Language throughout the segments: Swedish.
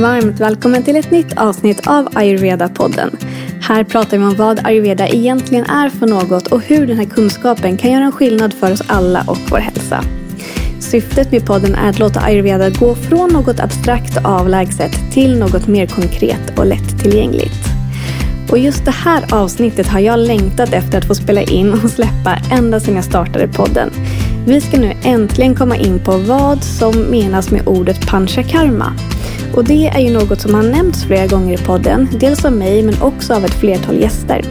Varmt välkommen till ett nytt avsnitt av Ayurveda-podden. Här pratar vi om vad ayurveda egentligen är för något och hur den här kunskapen kan göra en skillnad för oss alla och vår hälsa. Syftet med podden är att låta ayurveda gå från något abstrakt och avlägset till något mer konkret och lättillgängligt. Och just det här avsnittet har jag längtat efter att få spela in och släppa ända sedan jag startade podden. Vi ska nu äntligen komma in på vad som menas med ordet panchakarma. Och det är ju något som har nämnts flera gånger i podden, dels av mig men också av ett flertal gäster.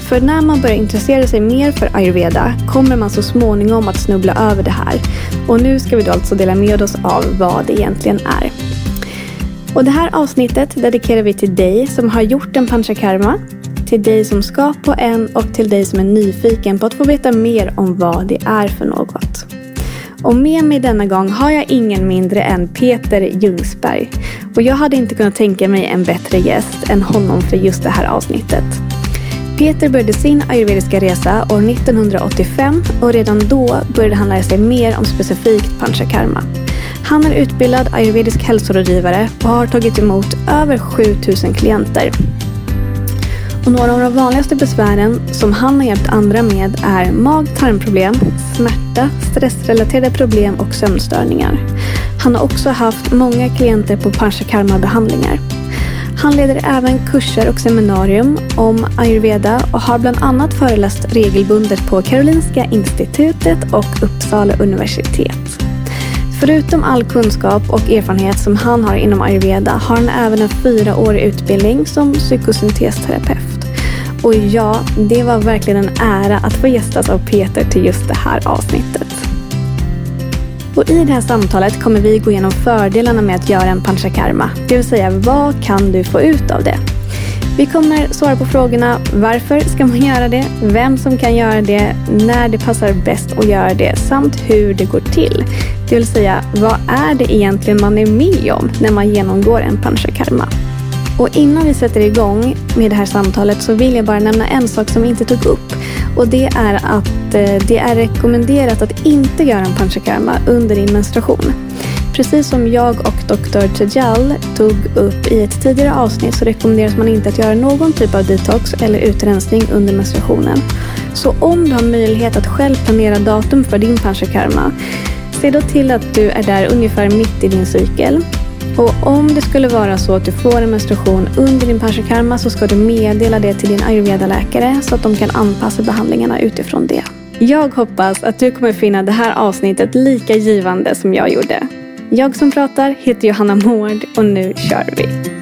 För när man börjar intressera sig mer för ayurveda kommer man så småningom att snubbla över det här. Och nu ska vi då alltså dela med oss av vad det egentligen är. Och det här avsnittet dedikerar vi till dig som har gjort en panchakarma, till dig som ska på en och till dig som är nyfiken på att få veta mer om vad det är för något. Och med mig denna gång har jag ingen mindre än Peter Ljungsberg. Och jag hade inte kunnat tänka mig en bättre gäst än honom för just det här avsnittet. Peter började sin ayurvediska resa år 1985 och redan då började han lära sig mer om specifikt panchakarma. Han är utbildad ayurvedisk hälsorådgivare och har tagit emot över 7000 klienter. Och några av de vanligaste besvären som han har hjälpt andra med är mag-tarmproblem, smärta, stressrelaterade problem och sömnstörningar. Han har också haft många klienter på panchakarma-behandlingar. Han leder även kurser och seminarium om ayurveda och har bland annat föreläst regelbundet på Karolinska institutet och Uppsala universitet. Förutom all kunskap och erfarenhet som han har inom ayurveda har han även en fyraårig utbildning som psykosyntesterapeut. Och ja, det var verkligen en ära att få gästas av Peter till just det här avsnittet. Och I det här samtalet kommer vi gå igenom fördelarna med att göra en panchakarma. Det vill säga, vad kan du få ut av det? Vi kommer svara på frågorna varför ska man göra det, vem som kan göra det, när det passar bäst att göra det samt hur det går till. Det vill säga, vad är det egentligen man är med om när man genomgår en panchakarma? Och innan vi sätter igång med det här samtalet så vill jag bara nämna en sak som vi inte tog upp. Och det är att eh, det är rekommenderat att inte göra en panchakarma under din menstruation. Precis som jag och Dr. Tejal tog upp i ett tidigare avsnitt så rekommenderas man inte att göra någon typ av detox eller utrensning under menstruationen. Så om du har möjlighet att själv planera datum för din panchakarma, se då till att du är där ungefär mitt i din cykel. Och om det skulle vara så att du får en menstruation under din panchakarma så ska du meddela det till din ayurveda-läkare så att de kan anpassa behandlingarna utifrån det. Jag hoppas att du kommer finna det här avsnittet lika givande som jag gjorde. Jag som pratar heter Johanna Mård och nu kör vi!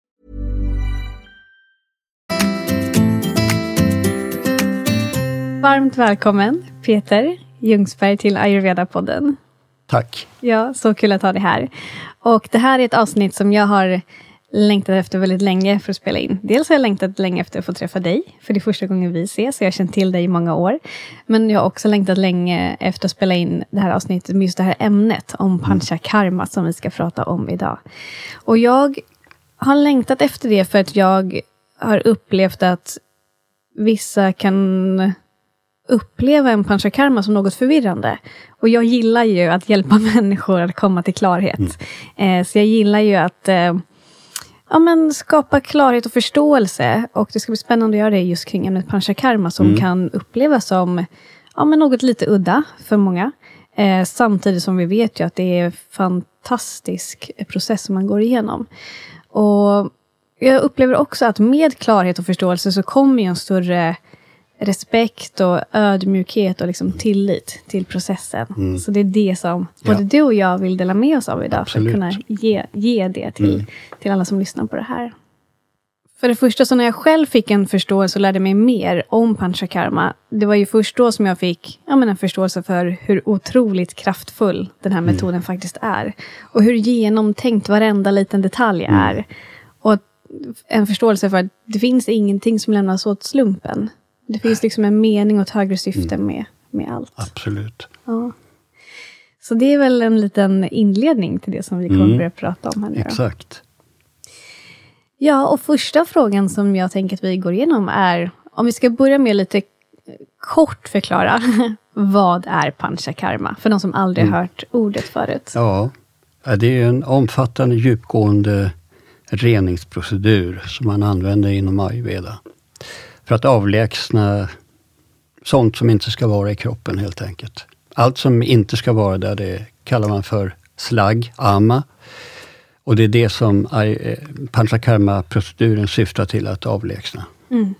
Varmt välkommen Peter Ljungsberg till Ayurveda-podden. Tack. Ja, så kul att ha dig här. Och det här är ett avsnitt som jag har längtat efter väldigt länge för att spela in. Dels har jag längtat länge efter att få träffa dig, för det är första gången vi ses, jag har känt till dig i många år. Men jag har också längtat länge efter att spela in det här avsnittet med just det här ämnet om mm. panchakarma som vi ska prata om idag. Och jag har längtat efter det för att jag har upplevt att vissa kan uppleva en panchakarma som något förvirrande. Och jag gillar ju att hjälpa människor att komma till klarhet. Mm. Eh, så jag gillar ju att eh, ja, men skapa klarhet och förståelse. Och det ska bli spännande att göra det just kring ämnet panchakarma som mm. kan upplevas som ja, men något lite udda för många. Eh, samtidigt som vi vet ju att det är en fantastisk process som man går igenom. Och jag upplever också att med klarhet och förståelse så kommer ju en större respekt och ödmjukhet och liksom tillit till processen. Mm. Så det är det som både ja. du och jag vill dela med oss av idag, Absolut. för att kunna ge, ge det till, mm. till alla som lyssnar på det här. För det första, så när jag själv fick en förståelse och lärde mig mer om panchakarma, det var ju först då som jag fick ja, men en förståelse för hur otroligt kraftfull den här metoden mm. faktiskt är. Och hur genomtänkt varenda liten detalj mm. är. Och en förståelse för att det finns ingenting som lämnas åt slumpen. Det finns liksom en mening och ett högre syfte mm. med, med allt. Absolut. Ja. Så det är väl en liten inledning till det som vi kommer mm. börja prata om här nu. Exakt. Ja, och första frågan som jag tänker att vi går igenom är, om vi ska börja med lite kort förklara, vad är panchakarma? För de som aldrig mm. hört ordet förut. Ja, det är en omfattande, djupgående reningsprocedur som man använder inom ayurveda. För att avlägsna sånt som inte ska vara i kroppen helt enkelt. Allt som inte ska vara där, det kallar man för slagg, ama. Och det är det som eh, panchakarma-proceduren syftar till att avlägsna. Mm.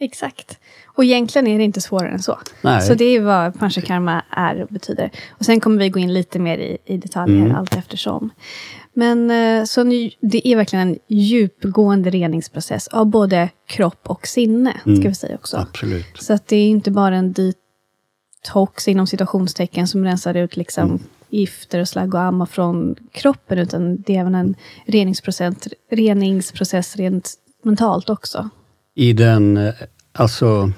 Exakt. Och egentligen är det inte svårare än så. Nej. Så det är vad panchakarma är och betyder. Och sen kommer vi gå in lite mer i, i detaljer mm. allt eftersom. Men eh, så det är verkligen en djupgående reningsprocess av både kropp och sinne. Mm. Ska vi säga också. Absolut. Så att det är inte bara en detox inom situationstecken som rensar ut liksom mm. gifter och slagg och amma från kroppen, utan det är även en reningsprocess, reningsprocess rent mentalt också. I den, eh, alltså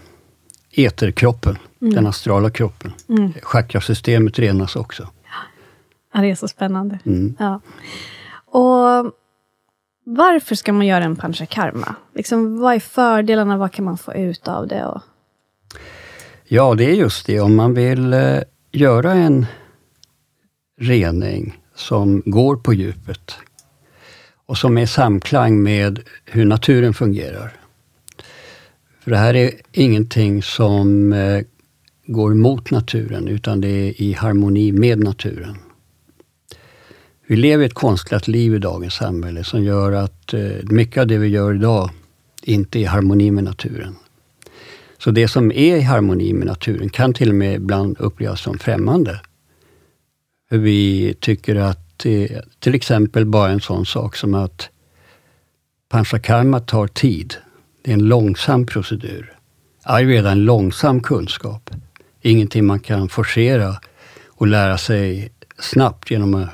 eterkroppen, mm. den astrala kroppen. Mm. Chakrasystemet renas också. Ja, det är så spännande. Mm. Ja. Och varför ska man göra en panchakarma? Liksom, vad är fördelarna? Vad kan man få ut av det? Och... Ja, det är just det. Om man vill eh, göra en rening som går på djupet och som är i samklang med hur naturen fungerar. För det här är ingenting som eh, går emot naturen, utan det är i harmoni med naturen. Vi lever ett konstlat liv i dagens samhälle som gör att eh, mycket av det vi gör idag inte är i harmoni med naturen. Så det som är i harmoni med naturen kan till och med ibland upplevas som främmande. Vi tycker att eh, till exempel bara en sån sak som att panchakarma tar tid. Det är en långsam procedur. Ayurveda är en långsam kunskap. Ingenting man kan forcera och lära sig snabbt genom att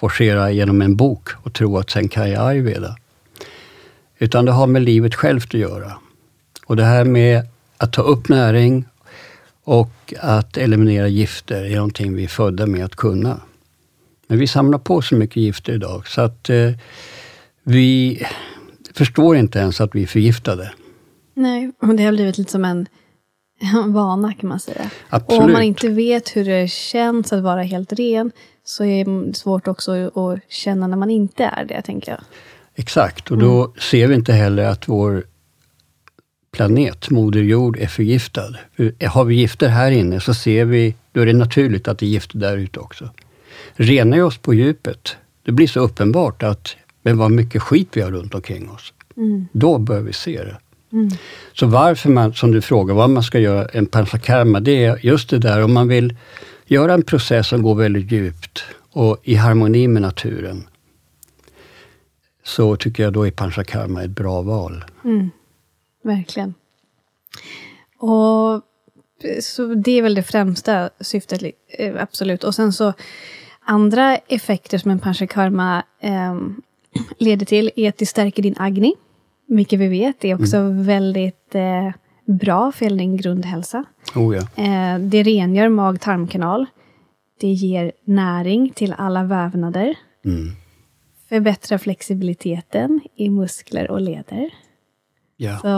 forcera genom en bok och tro att sen kan jag ayurveda. Utan det har med livet självt att göra. Och det här med att ta upp näring och att eliminera gifter är någonting vi är födda med att kunna. Men vi samlar på så mycket gifter idag så att eh, vi förstår inte ens att vi är förgiftade. Nej, och det har blivit lite som en vana kan man säga. Absolut. Och om man inte vet hur det känns att vara helt ren, så är det svårt också att känna när man inte är det, tänker jag. Exakt, och då mm. ser vi inte heller att vår planet, Moder Jord, är förgiftad. För har vi gifter här inne så ser vi, då är det naturligt att det är gifter där ute också. Renar vi oss på djupet, det blir så uppenbart att men vad mycket skit vi har runt omkring oss. Mm. Då bör vi se det. Mm. Så varför man, som du frågar, vad man ska göra en panchakarma, det är just det där om man vill göra en process som går väldigt djupt och i harmoni med naturen, så tycker jag då är panchakarma ett bra val. Mm. Verkligen. Och så Det är väl det främsta syftet, eh, absolut. Och sen så andra effekter som en panchakarma eh, leder till är att det stärker din agni, vilket vi vet är också mm. väldigt eh, bra för din grundhälsa. Oh ja. eh, det rengör mag-tarmkanal. Det ger näring till alla vävnader. Mm. Förbättrar flexibiliteten i muskler och leder. Ja. Så,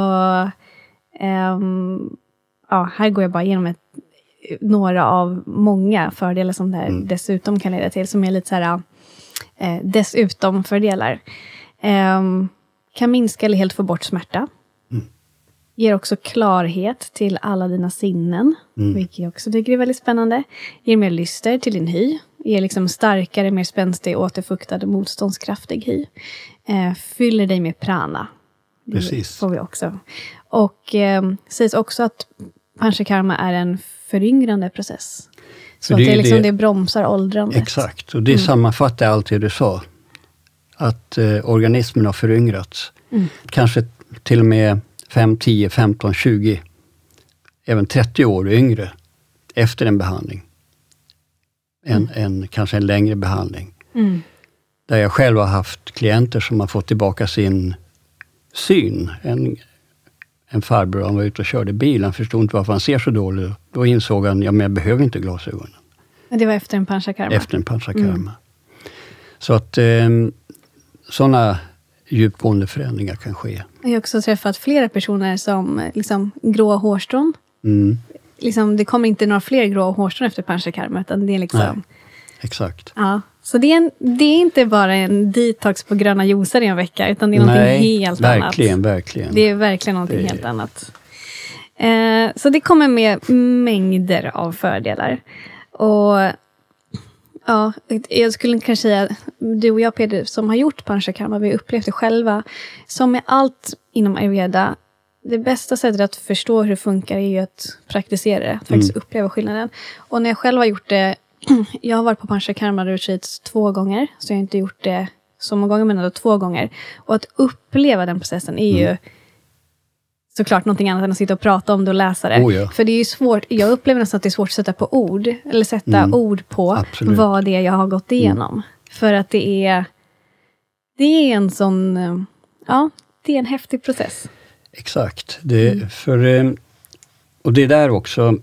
um, ja, här går jag bara igenom ett, några av många fördelar som det här mm. dessutom kan leda till, som är lite så här, eh, dessutom-fördelar. Um, kan minska eller helt få bort smärta. Ger också klarhet till alla dina sinnen, mm. vilket jag också tycker är väldigt spännande. Ger mer lyster till din hy. Ger liksom starkare, mer spänstig, återfuktad och motståndskraftig hy. Eh, fyller dig med prana. Precis. får vi också. Och eh, sägs också att panchakarma är en föryngrande process. Så det, det, liksom, det, det bromsar åldrandet. Exakt, och det mm. sammanfattar allt det du sa. att eh, organismen har föryngrats. Mm. Kanske till och med 5, 10, 15, 20, även 30 år yngre efter en behandling. En, mm. en kanske en längre behandling. Mm. Där jag själv har haft klienter som har fått tillbaka sin syn. En, en farbror, han var ute och körde bil, han förstod inte varför han ser så dåligt. Då insåg han, ja men jag behöver inte glasögonen. Det var efter en panchakarma? Efter en panchakarma. Mm. Så att eh, sådana djupgående förändringar kan ske. Jag har också träffat flera personer som liksom, gråa hårstrån. Mm. Liksom, det kommer inte några fler gråa hårstrån efter panchakarma, utan det är liksom... Nej, exakt. Ja, så det är, en, det är inte bara en detox på gröna juicer i en vecka, utan det är Nej, helt verkligen, annat. Verkligen, verkligen. Det är verkligen någonting det... helt annat. Eh, så det kommer med mängder av fördelar. Och Ja, jag skulle kanske säga, du och jag Peter, som har gjort panchakarma, vi har upplevt det själva. Som med allt inom ayurveda, det bästa sättet att förstå hur det funkar är ju att praktisera det, att faktiskt mm. uppleva skillnaden. Och när jag själv har gjort det, jag har varit på panchakarma retreats två gånger, så jag har inte gjort det så många gånger, men ändå två gånger. Och att uppleva den processen är ju mm såklart någonting annat än att sitta och prata om det och läsa det. Oh ja. För det är ju svårt, jag upplever nästan att det är svårt att sätta på ord, eller sätta mm. ord på Absolut. vad det är jag har gått mm. igenom. Mm. För att det är, det är en sån, ja, det är en häftig process. Exakt. Det, mm. för, eh, och det är där också,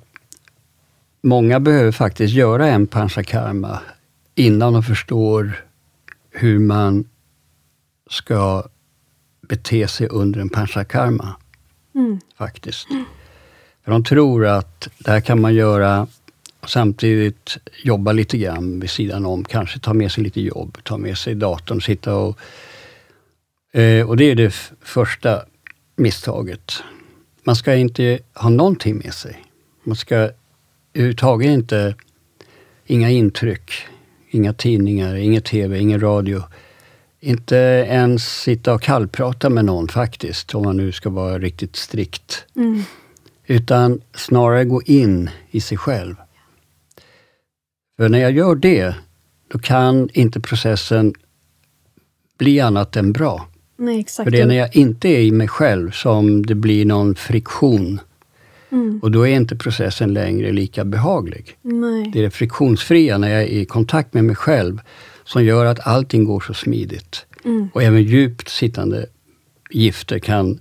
många behöver faktiskt göra en panchakarma innan de förstår hur man ska bete sig under en panchakarma. Mm. Faktiskt. För de tror att det här kan man göra och samtidigt jobba lite grann vid sidan om. Kanske ta med sig lite jobb, ta med sig datorn, sitta och... Eh, och det är det första misstaget. Man ska inte ha någonting med sig. Man ska överhuvudtaget inte... Inga intryck, inga tidningar, ingen TV, ingen radio. Inte ens sitta och kallprata med någon faktiskt, om man nu ska vara riktigt strikt. Mm. Utan snarare gå in i sig själv. För när jag gör det, då kan inte processen bli annat än bra. Nej. För det är när jag inte är i mig själv som det blir någon friktion. Mm. Och då är inte processen längre lika behaglig. Nej. Det är det friktionsfria, när jag är i kontakt med mig själv, som gör att allting går så smidigt. Mm. Och även djupt sittande gifter kan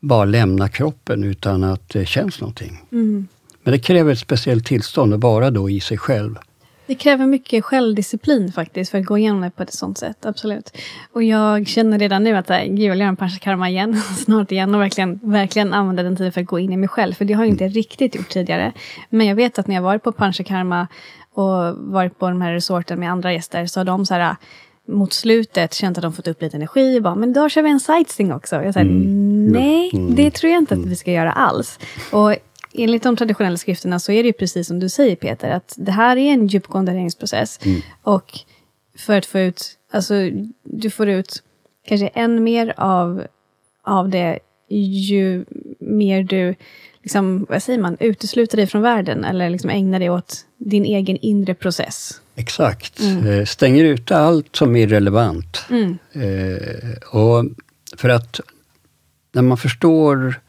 bara lämna kroppen utan att det känns någonting. Mm. Men det kräver ett speciellt tillstånd att vara då i sig själv. Det kräver mycket självdisciplin faktiskt för att gå igenom det på ett sånt sätt. Absolut. Och jag känner redan nu att gud, jag vill göra en panchakarma igen, snart igen och verkligen, verkligen använda den tiden för att gå in i mig själv. För det har jag inte mm. riktigt gjort tidigare. Men jag vet att när jag varit på panchakarma och varit på de här resorten med andra gäster så har de så här mot slutet känt att de fått upp lite energi och bara, men då kör vi en sightseeing också. Jag säger, mm. nej, mm. det tror jag inte att vi ska göra alls. Och enligt de traditionella skrifterna så är det ju precis som du säger Peter, att det här är en djupgående regeringsprocess. Mm. Och för att få ut, alltså du får ut kanske än mer av, av det ju mer du liksom, vad säger man, utesluter dig från världen eller liksom ägnar dig åt din egen inre process. Exakt. Mm. Eh, stänger ute allt som är irrelevant. Mm. Eh, och för att när man förstår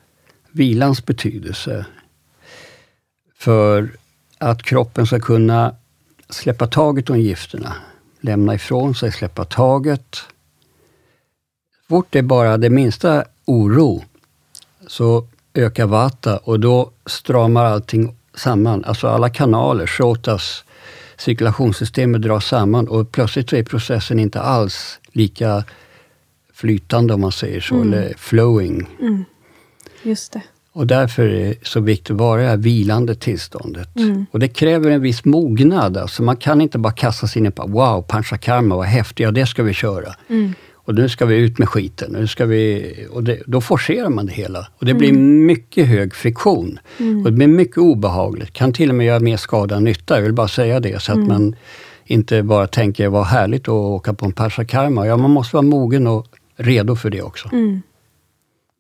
vilans betydelse för att kroppen ska kunna släppa taget om gifterna, lämna ifrån sig, släppa taget. Fort det är bara det minsta oro, så ökar vata och då stramar allting samman. Alltså alla kanaler, shotas, cirkulationssystemet dras samman och plötsligt är processen inte alls lika flytande om man säger så, mm. eller flowing. Mm. Just det. Och därför är det så viktigt att vara i det här vilande tillståndet. Mm. Och det kräver en viss mognad. Alltså man kan inte bara kasta sig in på ”Wow, panchakarma, vad häftigt, ja det ska vi köra”. Mm. Och nu ska vi ut med skiten. Nu ska vi, och det, då forcerar man det hela. Och det mm. blir mycket hög friktion. Mm. Och det blir mycket obehagligt. Kan till och med göra mer skada än nytta. Jag vill bara säga det så att mm. man inte bara tänker vad härligt att åka på en Pashakarma. Ja, man måste vara mogen och redo för det också. Mm.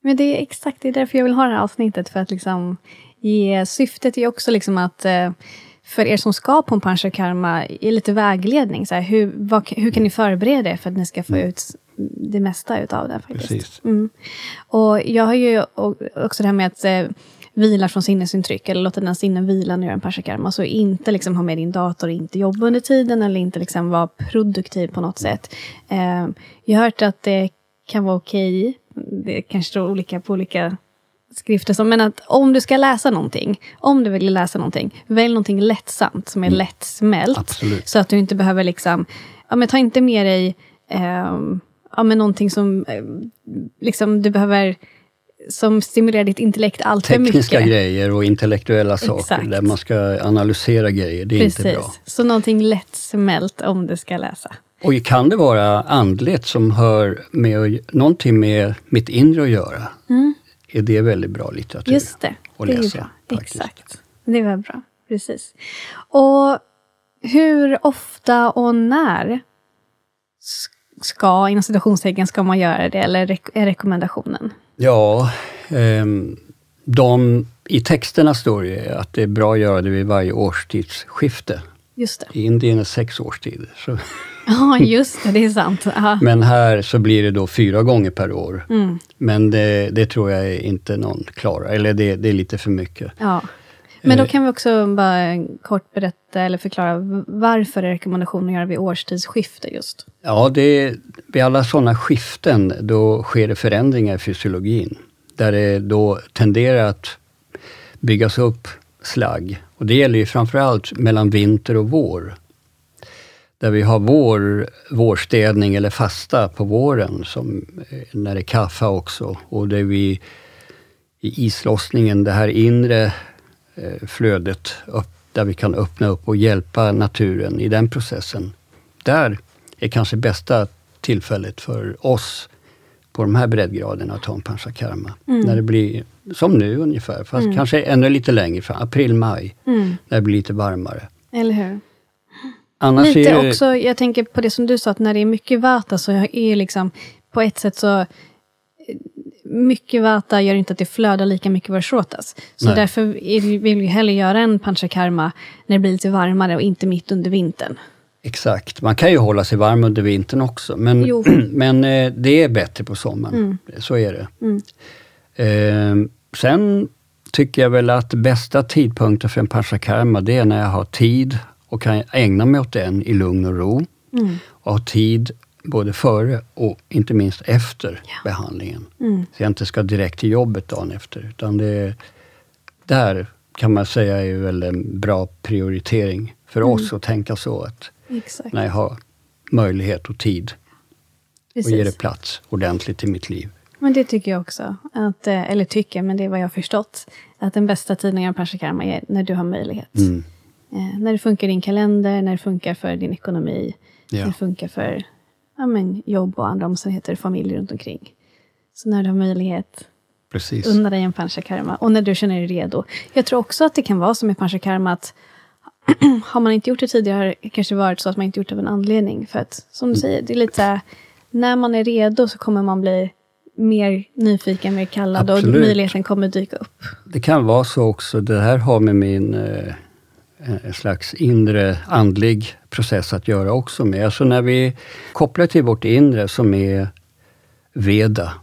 Men det är exakt det är därför jag vill ha det här avsnittet. För att liksom ge, syftet är också liksom att eh, för er som ska på en panchakarma, ge lite vägledning. Så här, hur, vad, hur kan ni förbereda er för att ni ska få ut det mesta utav det? Faktiskt. Precis. Mm. Och jag har ju också det här med att eh, vila från sinnesintryck, eller låta dina sinnen vila när du gör en panchakarma. Så inte liksom ha med din dator inte jobba under tiden, eller inte liksom vara produktiv på något sätt. Eh, jag har hört att det kan vara okej, okay. det kanske står olika på olika skrifter, som, men att om du ska läsa någonting, om du vill läsa någonting, välj någonting lättsamt, som är mm. lättsmält. Absolut. Så att du inte behöver liksom, ja men ta inte med dig eh, ja, men någonting som eh, liksom, du behöver som stimulerar ditt intellekt allt för mycket. Tekniska grejer och intellektuella saker Exakt. där man ska analysera grejer, det är Precis. inte bra. Så någonting lättsmält om du ska läsa. Och kan det vara andligt som hör med, någonting med mitt inre att göra, mm. är det väldigt bra litteratur Just det, att det läsa, är bra. Faktiskt. Exakt. Det var bra, precis. Och hur ofta och när ska, inom citationstecken, ska man göra det, eller är rekommendationen? Ja, eh, de, i texterna står det att det är bra att göra det vid varje årstidsskifte. Just det. I Indien är sex årstider. Så. Ja, just det, det är sant. Aha. Men här så blir det då fyra gånger per år. Mm. Men det, det, tror jag inte någon klarar, eller det, det är lite för mycket. Ja. Men då eh. kan vi också bara kort berätta eller förklara varför är rekommendationen att göra vid årstidsskifte just? Ja, det, vid alla sådana skiften då sker det förändringar i fysiologin. Där det då tenderar att byggas upp slagg. Och det gäller ju framförallt mellan vinter och vår. Där vi har vår, vårstädning eller fasta på våren, som eh, när det är kaffe också. Och där vi i islossningen, det här inre flödet upp, där vi kan öppna upp och hjälpa naturen i den processen. Där är kanske bästa tillfället för oss på de här breddgraderna att ta en panchakarma. Mm. När det blir som nu ungefär, fast mm. kanske ännu lite längre fram, april, maj, mm. när det blir lite varmare. Eller hur? Annars lite det... också, jag tänker på det som du sa, att när det är mycket vata så är liksom på ett sätt så mycket vata gör inte att det flödar lika mycket varshotas. Så Nej. därför vill vi hellre göra en panchakarma när det blir lite varmare och inte mitt under vintern. Exakt, man kan ju hålla sig varm under vintern också, men, men eh, det är bättre på sommaren. Mm. Så är det. Mm. Eh, sen tycker jag väl att bästa tidpunkten för en panchakarma, det är när jag har tid och kan ägna mig åt den i lugn och ro. Mm. Och har tid både före och inte minst efter ja. behandlingen. Mm. Så jag inte ska direkt till jobbet dagen efter. Utan det där kan man säga är väl en bra prioritering för mm. oss att tänka så. att Exakt. När jag har möjlighet och tid Precis. och ger det plats ordentligt i mitt liv. Men det tycker jag också. Att, eh, eller tycker, men det är vad jag har förstått. Att den bästa tiden göra panchakarma är när du har möjlighet. Mm. Eh, när det funkar i din kalender, när det funkar för din ekonomi. Ja. När det funkar för ja, men, jobb och andra omständigheter, familj runt omkring. Så när du har möjlighet, Precis. unna dig en panchakarma. Och när du känner dig redo. Jag tror också att det kan vara som med panchakarma, att har man inte gjort det tidigare, har det kanske varit så att man inte gjort det av en anledning. För att, som du säger, det är lite så här, när man är redo så kommer man bli mer nyfiken, mer kallad Absolut. och möjligheten kommer dyka upp. Det kan vara så också. Det här har med min eh, Eh, en slags inre andlig process att göra också med. Alltså när vi kopplar till vårt inre som är Veda.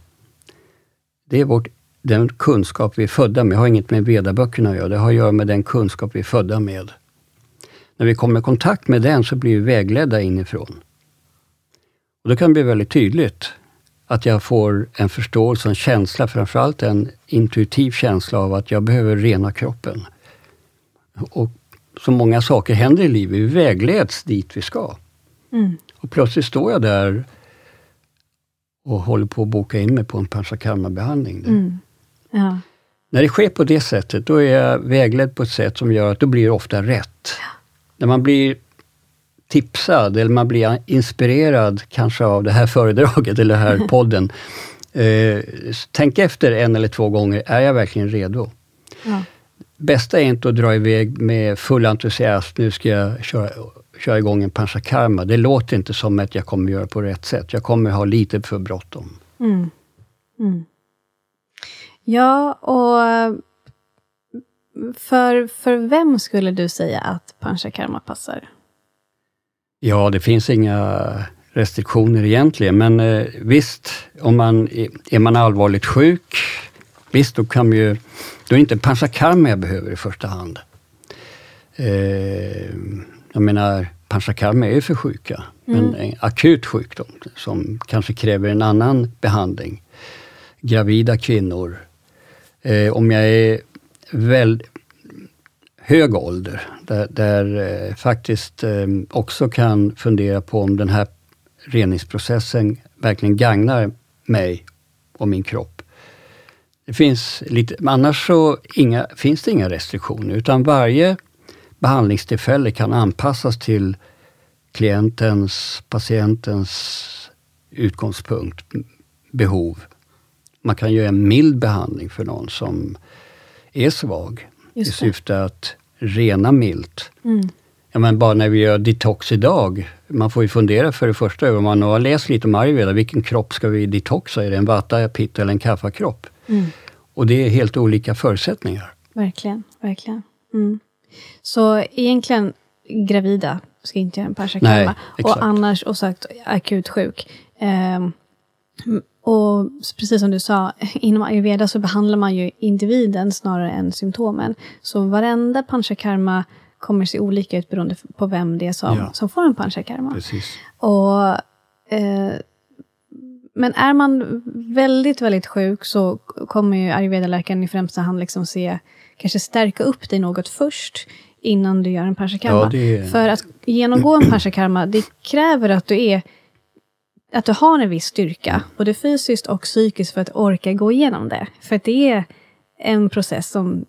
Det är vårt, den kunskap vi är födda med. Det har inget med Vedaböckerna att göra. Det har att göra med den kunskap vi är födda med. När vi kommer i kontakt med den så blir vi vägledda inifrån. Och Då kan det bli väldigt tydligt att jag får en förståelse, en känsla, framförallt en intuitiv känsla av att jag behöver rena kroppen. Och så många saker händer i livet. Vi vägleds dit vi ska. Mm. Och plötsligt står jag där och håller på att boka in mig på en panchakarma-behandling. Mm. Ja. När det sker på det sättet, då är jag vägledd på ett sätt som gör att då blir det ofta rätt. Ja. När man blir tipsad eller man blir inspirerad kanske av det här föredraget eller den här podden. Eh, tänk efter en eller två gånger, är jag verkligen redo? Ja bästa är inte att dra iväg med full entusiasm, nu ska jag köra, köra igång en panchakarma. Det låter inte som att jag kommer göra på rätt sätt. Jag kommer ha lite för bråttom. Mm. Mm. Ja, och för, för vem skulle du säga att panchakarma passar? Ja, det finns inga restriktioner egentligen, men eh, visst, om man, är man allvarligt sjuk, visst, då kan man ju... Då är det inte panchakarma jag behöver i första hand. Eh, jag menar, panchakarma är ju för sjuka, mm. men en akut sjukdom som kanske kräver en annan behandling. Gravida kvinnor. Eh, om jag är väl, hög ålder, där, där eh, faktiskt eh, också kan fundera på om den här reningsprocessen verkligen gagnar mig och min kropp. Det finns lite, annars så inga, finns det inga restriktioner, utan varje behandlingstillfälle kan anpassas till klientens, patientens utgångspunkt, behov. Man kan göra en mild behandling för någon som är svag i syfte att rena milt. Mm. Ja, men bara när vi gör detox idag, man får ju fundera för det första över, om man har läst lite om ayurveda, vilken kropp ska vi detoxa? Är det en vata, pitta eller en kaffakropp? Mm. Och det är helt olika förutsättningar. Verkligen, verkligen. Mm. Så egentligen, gravida ska inte göra en paschakarma. Och annars, och sagt, akut sjuk. Um, och precis som du sa, inom ayurveda så behandlar man ju individen snarare än symptomen. Så varenda panchakarma kommer se olika ut beroende på vem det är som, ja. som får en panchakarma. Precis. Och, eh, men är man väldigt, väldigt sjuk så kommer ju ayurveda-läkaren i främsta hand liksom se, kanske stärka upp dig något först innan du gör en panchakarma. Ja, är... För att genomgå en panchakarma, det kräver att du är att du har en viss styrka, både fysiskt och psykiskt, för att orka gå igenom det. För att det är en process som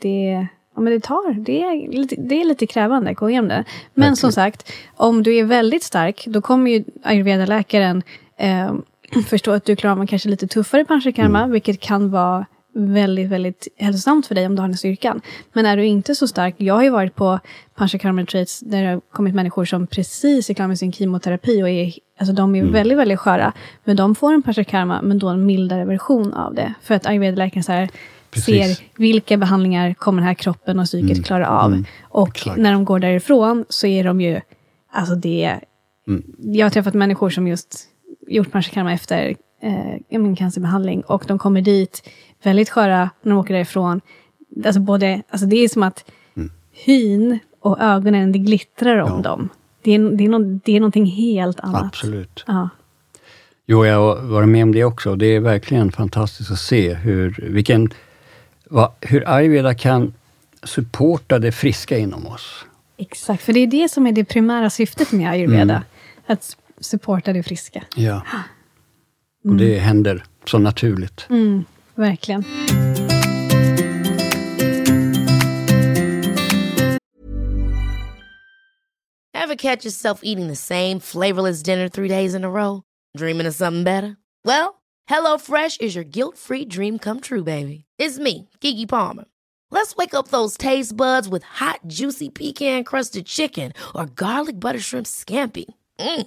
det, ja, men det tar. Det är, lite, det är lite krävande att gå igenom det. Men Verkligen. som sagt, om du är väldigt stark, då kommer ju ayurveda-läkaren eh, förstå att du klarar av kanske lite tuffare panchakarma, mm. vilket kan vara väldigt, väldigt hälsosamt för dig om du har den styrkan. Men är du inte så stark, jag har ju varit på panchakarma retreats där det har kommit människor som precis är klara med sin kemoterapi och är, alltså de är mm. väldigt, väldigt sköra. Men de får en panchakarma, men då en mildare version av det. För att ayurveda-läkaren ser vilka behandlingar kommer den här kroppen och psyket mm. klara av. Mm. Och Exakt. när de går därifrån så är de ju, alltså det, mm. jag har träffat människor som just gjort panchakarma efter eh, cancerbehandling och de kommer dit väldigt sköra när de åker därifrån. Alltså både, alltså det är som att mm. hyn och ögonen, det glittrar om ja. dem. Det är, det, är no, det är någonting helt annat. Absolut. Ja. Jo, jag har varit med om det också. Det är verkligen fantastiskt att se hur, vilken, vad, hur ayurveda kan supporta det friska inom oss. Exakt, för det är det som är det primära syftet med ayurveda. Mm. Att supporta det friska. Ja. Mm. Och det händer så naturligt. Mm. Verkligen. Ever catch yourself eating the same flavorless dinner three days in a row? Dreaming of something better? Well, HelloFresh is your guilt-free dream come true, baby. It's me, Kiki Palmer. Let's wake up those taste buds with hot, juicy pecan-crusted chicken or garlic butter shrimp scampi. Mm.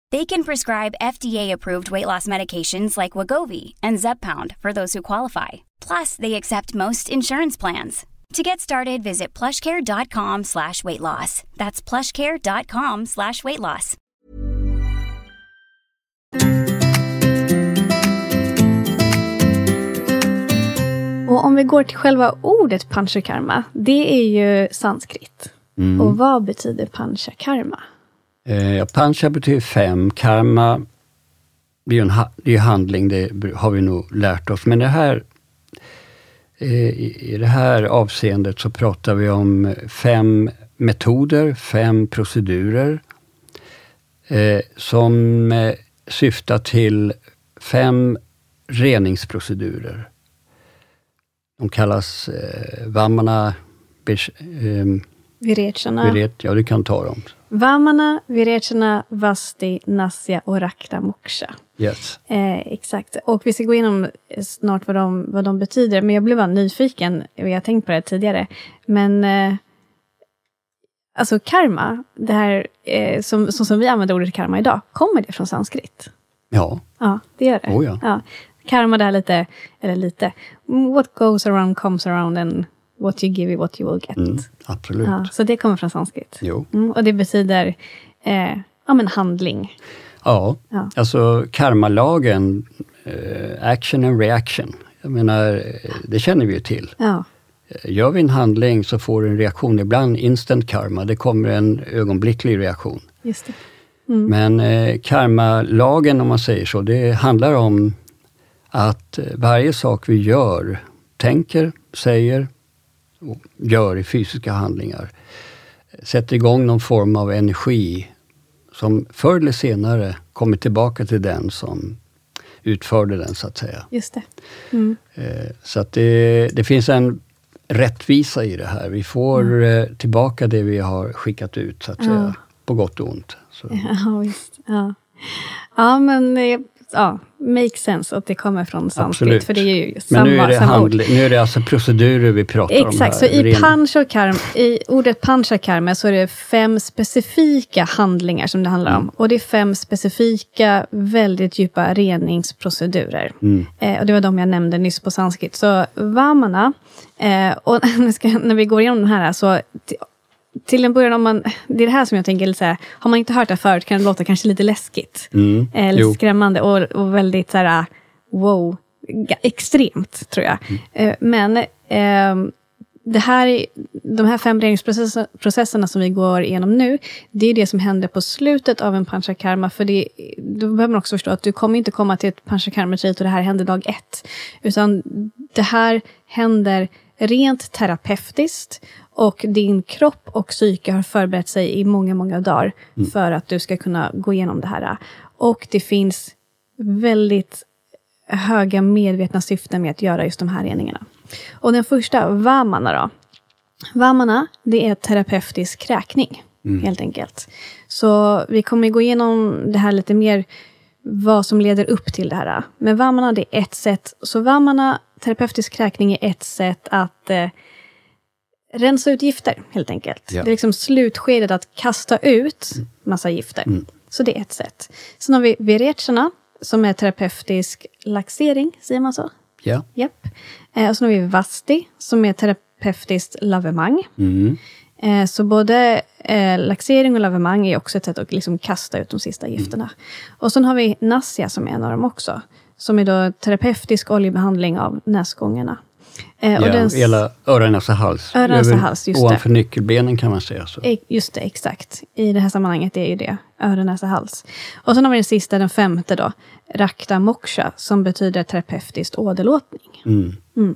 They can prescribe FDA-approved weight loss medications like Wagovi and Zepbound for those who qualify. Plus, they accept most insurance plans. To get started, visit plushcare.com slash weight loss. That's plushcare.com slash weight loss. Och om vi går till själva ordet panchakarma, det är ju sanskrit. Mm. Och vad betyder panchakarma? Eh, pancha betyder fem, karma det är ju en det är handling, det har vi nog lärt oss. Men det här, eh, i det här avseendet så pratar vi om fem metoder, fem procedurer eh, som eh, syftar till fem reningsprocedurer. De kallas eh, Vamana ehm, Virechana. Viret, ja, du kan ta dem. Vamana, Virechana, Vasti, Nasya och Rakta Moksha. Yes. Eh, exakt. Och vi ska gå igenom snart vad de, vad de betyder. Men jag blev bara nyfiken. Vi har tänkt på det tidigare. Men eh, alltså karma, det här eh, som, som, som vi använder ordet karma idag, kommer det från sanskrit? Ja, Ja, det gör det. Oh ja. ja. Karma, det här lite, eller lite, what goes around comes around and what you give is what you will get. mm, absolut. Ja, så det kommer från sanskrit. Jo. Mm, och det betyder eh, ja, men handling. Ja, Ja. alltså karmalagen, eh, action and reaction. Jag menar, eh, det känner vi ju till. Ja, Eh, Gör vi en handling så får du en reaktion, ibland instant karma, det kommer en ögonblicklig reaktion. just det. Men eh, karmalagen, om man säger så, det handlar om att eh, varje sak vi gör, tänker, säger gör i fysiska handlingar, sätter igång någon form av energi som förr eller senare kommer tillbaka till den som utförde den, så att säga. Just det. Mm. Eh, Så att det, det finns en rättvisa i det här. Vi får eh, tillbaka det vi har skickat ut, så att säga. På gott och ont. Så. Ja, visst. Ja, ja men eh, ja, make sense att det kommer från sanskrit. För det är ju Men samma, nu är, det samma ord. handl- nu är det alltså procedurer vi pratar om här. Exakt, så i, Ren- panchakarm, i ordet panchakarma så är det fem specifika handlingar som det handlar Mm. om. Och det är fem specifika, väldigt djupa reningsprocedurer. Mm. Eh, och det var de jag nämnde nyss på sanskrit. Så vamana, eh, och när vi går igenom de här, så till, en början, om man, det är det här som jag tänker, så här, har man inte hört det förut kan det låta kanske lite läskigt. Mm. Eh, lite Jo. skrämmande och, och väldigt så här, wow, ga- extremt tror jag. Mm. Eh, men ehm, det här, de här fem reningsprocesserna processerna som vi går igenom nu, det är det som händer på slutet av en panchakarma. För det, då behöver man också förstå att du kommer inte komma till ett panchakarma och det här händer dag ett. Utan det här händer rent terapeutiskt och din kropp och psyke har förberett sig i många, många dagar för att du ska kunna gå igenom det här. Och det finns väldigt höga medvetna syften med att göra just de här reningarna. Och den första, vamana då. Vamana, det är terapeutisk kräkning, helt enkelt. Så vi kommer gå igenom det här lite mer, vad som leder upp till det här. Men vamana, det är ett sätt. Så vamana, terapeutisk kräkning, är ett sätt att eh, rensa ut gifter, helt enkelt. Ja. Det är liksom slutskedet att kasta ut massa gifter. Så det är ett sätt. Sen har vi virechana, som är terapeutisk laxering, säger man så? Ja. Japp. Eh, och sen har vi vasti, som är terapeutiskt lavemang. Mm. Eh, så både eh, laxering och lavemang är också ett sätt att liksom kasta ut de sista gifterna. Och sen har vi nasya, som är en av dem också. Som är då terapeutisk oljebehandling av näsgångarna. Eh, och Ja, den- hela öron, näsa, hals. Öron, näsa, hals, just det. Ovanför nyckelbenen kan man säga. Så. Just det, exakt. I det här sammanhanget är ju det öron, näsa, hals. Och sen har vi den sista, den femte då. Rakta moksha, som betyder terapeutiskt åderlåtning. Mm.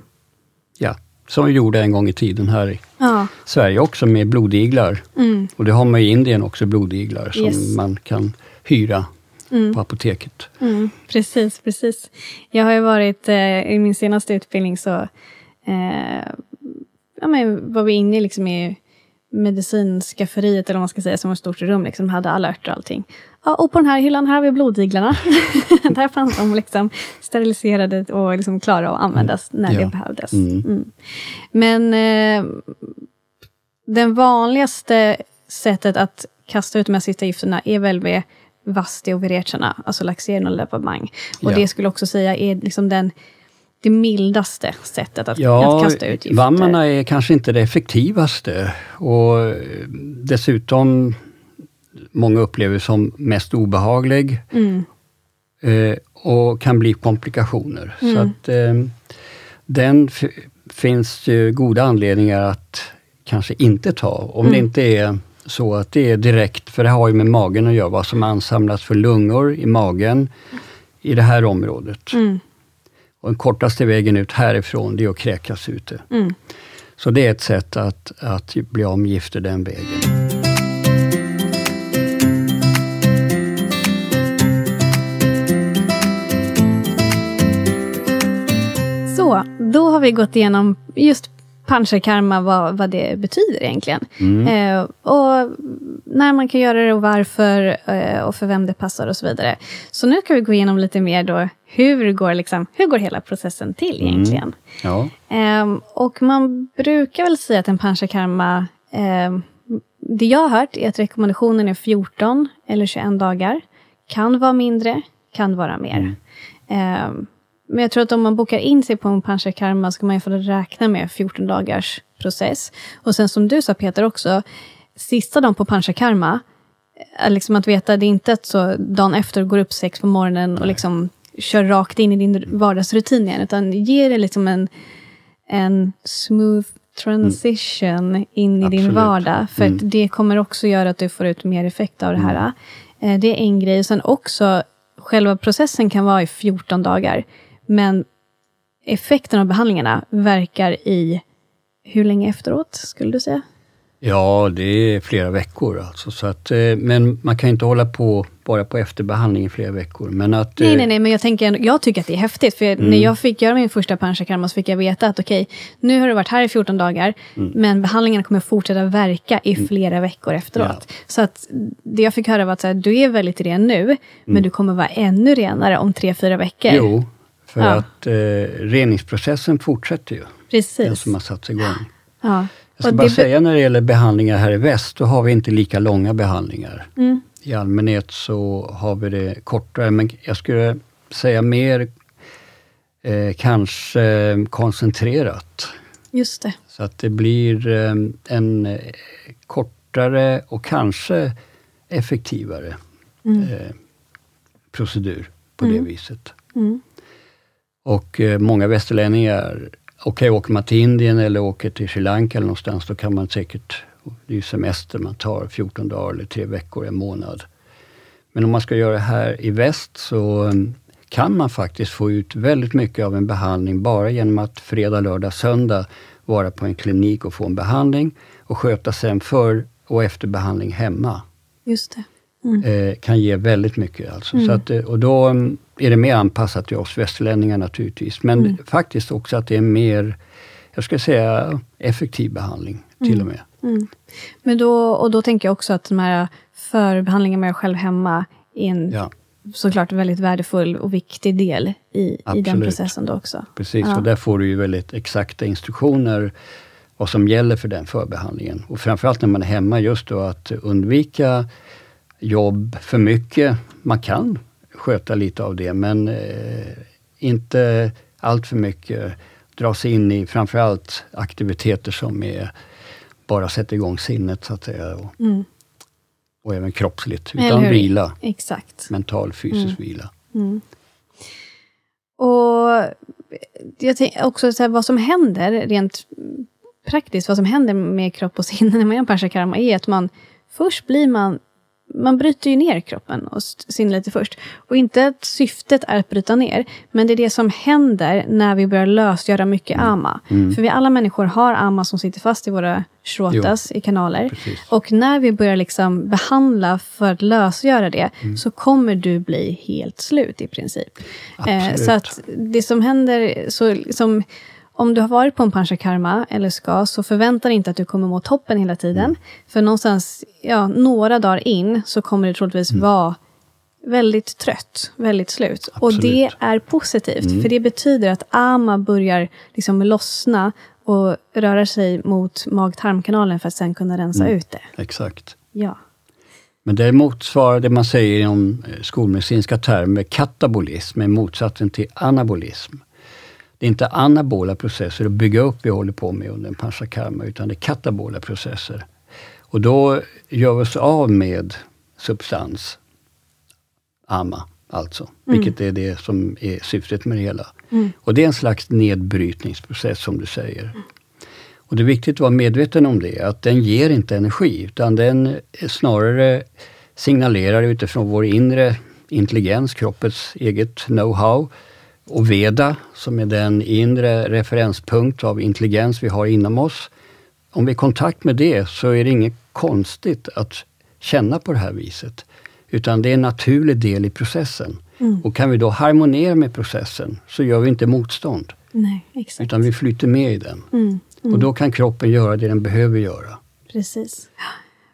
Ja, som vi gjorde en gång i tiden här i Ja, Sverige också med blodiglar. Och det har man i Indien också, blodiglar som Yes. man kan hyra på apoteket. mm, precis, precis. Jag har ju varit, eh, i min senaste utbildning så eh, ja, men var vi inne liksom i medicinskafferiet, eller vad man ska säga, som var ett stort rum, liksom, hade alla örter och allting. Ja, och på den här hyllan, här har vi blodiglarna. där fanns de liksom steriliserade och liksom klara att användas när Ja. det behövdes. Mm. Men eh, den vanligaste sättet att kasta ut de här sista gifterna är väl med vasti och virechana, alltså laxering och lepamang. Och Ja. det skulle också säga är liksom den, det mildaste sättet att, Ja, att kasta ut gifter. vammarna är kanske inte det effektivaste. Och eh, dessutom, många upplever som mest obehaglig. Mm. Eh, och kan bli komplikationer. Mm. Så att eh, den finns ju goda anledningar att kanske inte ta. Om Mm. det inte är så att det är direkt, för det har ju med magen att göra, vad som ansamlas för lungor i magen i det här området. Mm. Och den kortaste vägen ut härifrån, det är att kräkas ut det. Mm. Så det är ett sätt att, att bli av med gifter den vägen. Så, då har vi gått igenom just panchakarma, vad, vad det betyder egentligen. Mm. Eh, och när man kan göra det och varför eh, och för vem det passar och så vidare. Så nu ska vi gå igenom lite mer då, hur går, liksom, hur går hela processen till Mm. egentligen? Ja. Ehm, och man brukar väl säga att en panchakarma, ehm, det jag har hört är att rekommendationen är 14 eller 21 dagar. Kan vara mindre, kan vara mer. Ehm, men jag tror att om man bokar in sig på en panchakarma ska man i alla fall räkna med 14 dagars process. Och sen som du sa Peter också, sista dagen på panchakarma, är liksom att veta, det är inte att så dagen efter går upp sex på morgonen och liksom kör rakt in i din vardagsrutin igen, utan ge det liksom en, en smooth transition in i din Absolut. vardag. För Mm. det kommer också göra att du får ut mer effekt av det här. Eh, Det är en grej. Sen också, själva processen kan vara i 14 dagar. Men effekten av behandlingarna verkar i hur länge efteråt, skulle du säga? Ja, det är flera veckor alltså. Så att, eh, men man kan inte hålla på bara på efterbehandling i flera veckor. Men att, Nej, eh, nej, nej, men jag, tänker, jag tycker att det är häftigt. För Mm. när jag fick göra min första panchakarma så fick jag veta att okej, nu har du varit här i 14 dagar, Mm. men behandlingen kommer fortsätta verka i flera veckor efteråt. Så att det jag fick höra var att här, du är väldigt ren nu, men du kommer vara ännu renare om tre, fyra veckor. Mm. Jo, för Ja. att eh, reningsprocessen fortsätter ju. Den Precis. som har satts igång. Ja. Jag ska Och bara säga när det gäller behandlingar här i väst, då har vi inte lika långa behandlingar. Mm. I allmänhet så har vi det kortare, men jag skulle säga mer eh, kanske koncentrerat. Just det. Så att det blir eh, en eh, kortare och kanske effektivare eh, procedur på det viset. Och eh, många västerlänningar, okej åker man till Indien eller åker till Sri Lanka eller någonstans, då kan man säkert, det är ju semester, man tar 14 dagar eller tre veckor, en månad. Men om man ska göra det här i väst så eh, kan man faktiskt få ut väldigt mycket av en behandling bara genom att fredag, lördag, söndag vara på en klinik och få en behandling och sköta sen för och efter behandling hemma. Just det. Eh, kan ge väldigt mycket. Alltså. Så att, eh, och då mm, är det mer anpassat till oss västerlänningar naturligtvis. Men faktiskt också att det är mer, jag ska säga effektiv behandling till och med. Men då, och då tänker jag också att de här förbehandlingarna med själv hemma är en Ja, såklart väldigt värdefull och viktig del i, i den processen då också. precis. Ja. Och där får du ju väldigt exakta instruktioner vad som gäller för den förbehandlingen. Och framförallt när man är hemma, just då att undvika jobb för mycket. Man kan sköta lite av det, men eh, inte allt för mycket. Dra sig in i framförallt aktiviteter som är bara sätter igång sinnet så att säga. Och, och även kroppsligt, utan vila. Exakt. Mental, fysisk vila. Och jag tänker också så här, vad som händer rent praktiskt, vad som händer med kropp och sinne när man gör en panchakarma är att man först blir man man bryter ju ner kroppen och s- sinne lite först. Och inte att syftet är att bryta ner, men det är det som händer när vi börjar lösgöra mycket ama. För vi alla människor har ama som sitter fast i våra shrotas, i kanaler. Precis. Och när vi börjar liksom behandla för att lösgöra det, Mm. så kommer du bli helt slut i princip. Eh, så att det som händer, så liksom, om du har varit på en panchakarma eller ska, så förvänta dig inte att du kommer må toppen hela tiden. Mm. För någonstans, ja, några dagar in, så kommer du troligtvis vara väldigt trött, väldigt slut. Och Mm. Absolut. Mm. det är positivt, för det betyder att ama börjar liksom lossna och röra sig mot mag-tarmkanalen för att sen kunna rensa Mm. ut det. Exakt. Ja. Men det motsvarar det man säger inom eh, skolmedicinska termer, katabolism, är motsatsen till anabolism. Det är inte anabola processer att bygga upp vi håller på med under en panchakarma, utan det är katabola processer. Och då gör vi oss av med substans, ama alltså, vilket är det som är syftet med det hela. Och det är en slags nedbrytningsprocess som du säger. Och det är viktigt att vara medveten om det, att den ger inte energi, utan den snarare signalerar utifrån vår inre intelligens, kroppens eget know-how, och Veda, som är den inre referenspunkt av intelligens vi har inom oss. Om vi är i kontakt med det så är det inget konstigt att känna på det här viset. Utan det är en naturlig del i processen. Och kan vi då harmonera med processen så gör vi inte motstånd. Nej, exakt. Utan vi flyter med i den. Mm, mm. Och då kan kroppen göra det den behöver göra. Precis.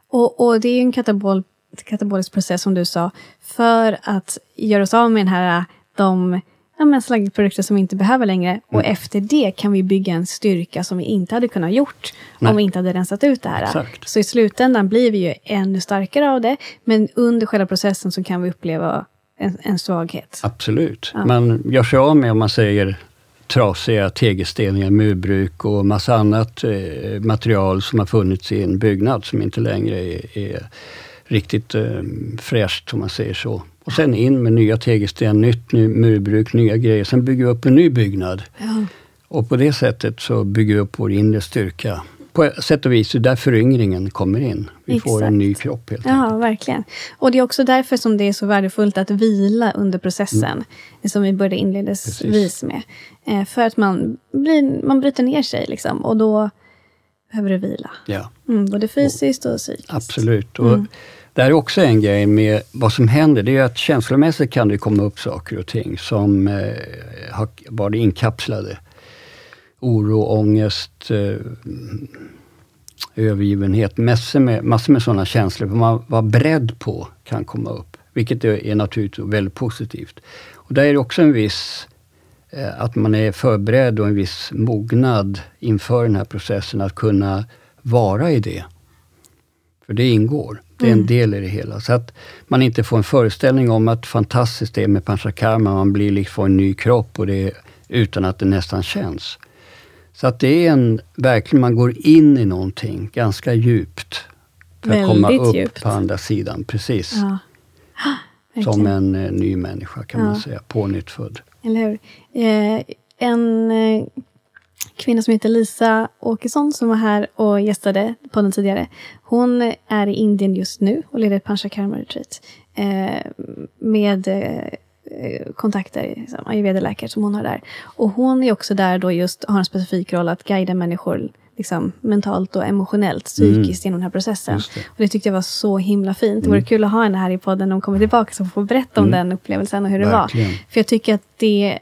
Och, och det är ju en katabol, katabolisk process som du sa, för att göra oss av med den här, de ja, men slaggprodukter som vi inte behöver längre. Och Mm. efter det kan vi bygga en styrka som vi inte hade kunnat gjort Nej. om vi inte hade rensat ut det här. Exakt. Så i slutändan blir vi ju ännu starkare av det, men under själva processen så kan vi uppleva en, en svaghet. Absolut. Ja. Man gör sig av med, om man säger, trasiga tegelstenar, murbruk och massa annat eh, material som har funnits i en byggnad som inte längre är, är riktigt eh, fräscht, om man säger så. Och sen in med nya tegelsten, nytt ny, murbruk, nya grejer. Sen bygger vi upp en ny byggnad. Ja. Och på det sättet så bygger vi upp vår inre styrka. På sätt och vis, det är där föryngringen kommer in. Vi får Exakt. en ny kropp helt enkelt. Ja, verkligen. Och det är också därför som det är så värdefullt att vila under processen, som vi började inledningsvis Mm. Precis. med. Eh, för att man, blir, man bryter ner sig, liksom, och då behöver du vila. Ja. Mm, både fysiskt och psykiskt. Absolut. Och det här är också en grej med vad som händer. Det är att känslomässigt kan det komma upp saker och ting som eh, har varit inkapslade. Oro, ångest, eh, övergivenhet. Massor med, massor med sådana känslor som man var beredd på kan komma upp. Vilket är, naturligtvis väldigt positivt. Och där är det också en viss eh, att man är förberedd och en viss mognad inför den här processen att kunna vara i det. För det ingår. Det är en del i det hela. Så att man inte får en föreställning om att fantastiskt det är med panchakarma, man blir liksom en ny kropp och det utan att det nästan känns. Så att det är en, verkligen, man går in i någonting ganska djupt. För att komma Väldigt upp djupt. på andra sidan, precis. Ja. som en eh, ny människa kan man Ja. säga, pånyttfödd. Eller hur? Eh, en eh, kvinna som heter Lisa Åkesson, som var här och gästade på den tidigare. Hon är i Indien just nu och leder ett Panchakarma retreat. Eh, med eh, kontakter, liksom, ayurveda-läkare som hon har där. Och hon är också där då just har en specifik roll att guida människor liksom, mentalt och emotionellt, psykiskt genom den här processen. Mm. Det. Och det tyckte jag var så himla fint. Det vore kul att ha henne här i podden när hon kommer tillbaka, så hon får berätta om den upplevelsen och hur det var. Mm. Verkligen. För jag tycker att det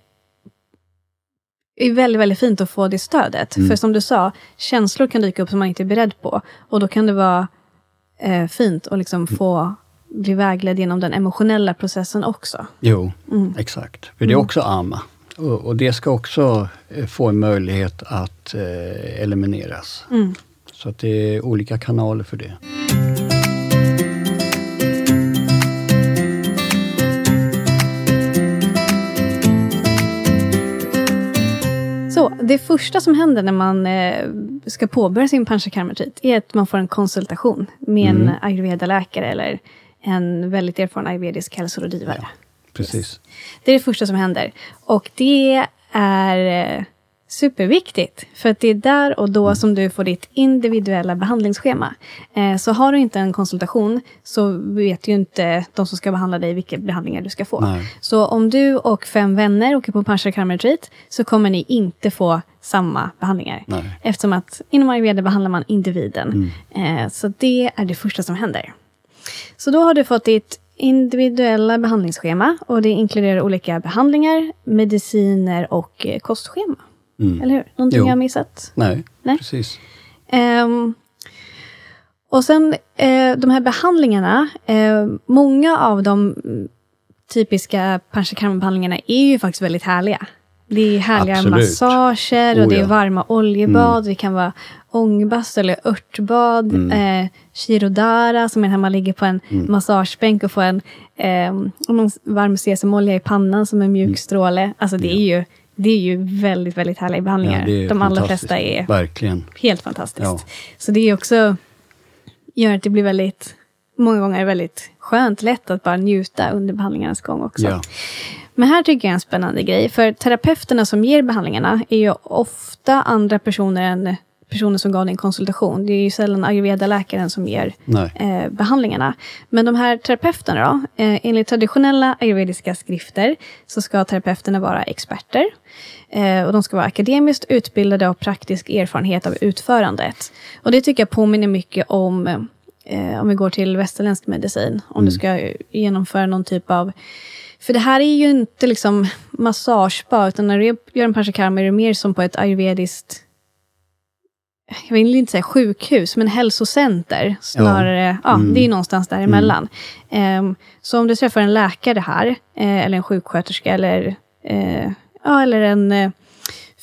är väldigt, väldigt fint att få det stödet. Mm. För som du sa, känslor kan dyka upp som man inte är beredd på. Och då kan det vara eh, fint att liksom få bli vägledd genom den emotionella processen också. Jo, Mm. exakt. För det är också amma. Och, och det ska också eh, få en möjlighet att eh, elimineras. Mm. Så att det är olika kanaler för det. Så det första som händer när man eh, ska påbörja sin panchakarma retreat är att man får en konsultation med en ayurveda-läkare eller en väldigt erfaren ayurvedisk hälsorådgivare. Precis. Det är det första som händer. Och det är eh, superviktigt. För att det är där och då som du får ditt individuella behandlingsschema. Eh, så har du inte en konsultation så vet ju inte de som ska behandla dig vilka behandlingar du ska få. Nej. Så om du och fem vänner åker på Panchakarma retreat så kommer ni inte få samma behandlingar. Nej. Eftersom att inom ayurveda behandlar man individen. Eh, så det är det första som händer. Så då har du fått ditt individuella behandlingsschema och det inkluderar olika behandlingar, mediciner och eh, kostschema. Mm. Eller hur? Någonting Jo. jag har missat? Nej, Nej. precis. Ehm, och sen eh, de här behandlingarna, eh, många av de mm, typiska panchakarma-behandlingarna är ju faktiskt väldigt härliga. Det är härliga Absolut. massager och Oh, det är ja. varma oljebad. Det kan vara ångbast eller örtbad. Mm. Eh, shirodara, som är när man ligger på en massagebänk och får en eh, varm sesamolja i pannan som en mjuk Mm. stråle. Alltså det är ju det är ju väldigt, väldigt härliga behandlingar. Ja, de allra flesta är Verkligen. Helt fantastiskt. Ja. Så det är också, gör att det blir väldigt, många gånger väldigt skönt, lätt att bara njuta under behandlingarnas gång också. Ja. Men här tycker jag är en spännande grej, för terapeuterna som ger behandlingarna är ju ofta andra personer än personer som gav din konsultation. Det är ju sällan ayurveda-läkaren som ger eh, behandlingarna. Men de här terapeuterna då, eh, enligt traditionella ayurvediska skrifter så ska terapeuterna vara experter. Eh, och de ska vara akademiskt utbildade och praktisk erfarenhet av utförandet. Och det tycker jag påminner mycket om, eh, om vi går till västerländsk medicin. Om du ska genomföra någon typ av För det här är ju inte liksom massagespa, utan när du gör en panchakarma är det mer som på ett ayurvediskt jag vill inte säga sjukhus, men hälsocenter. Snarare, ja, ja mm. det är någonstans däremellan. Mm. Um, så om du träffar en läkare här, eh, eller en sjuksköterska, eller, eh, ja, eller en eh,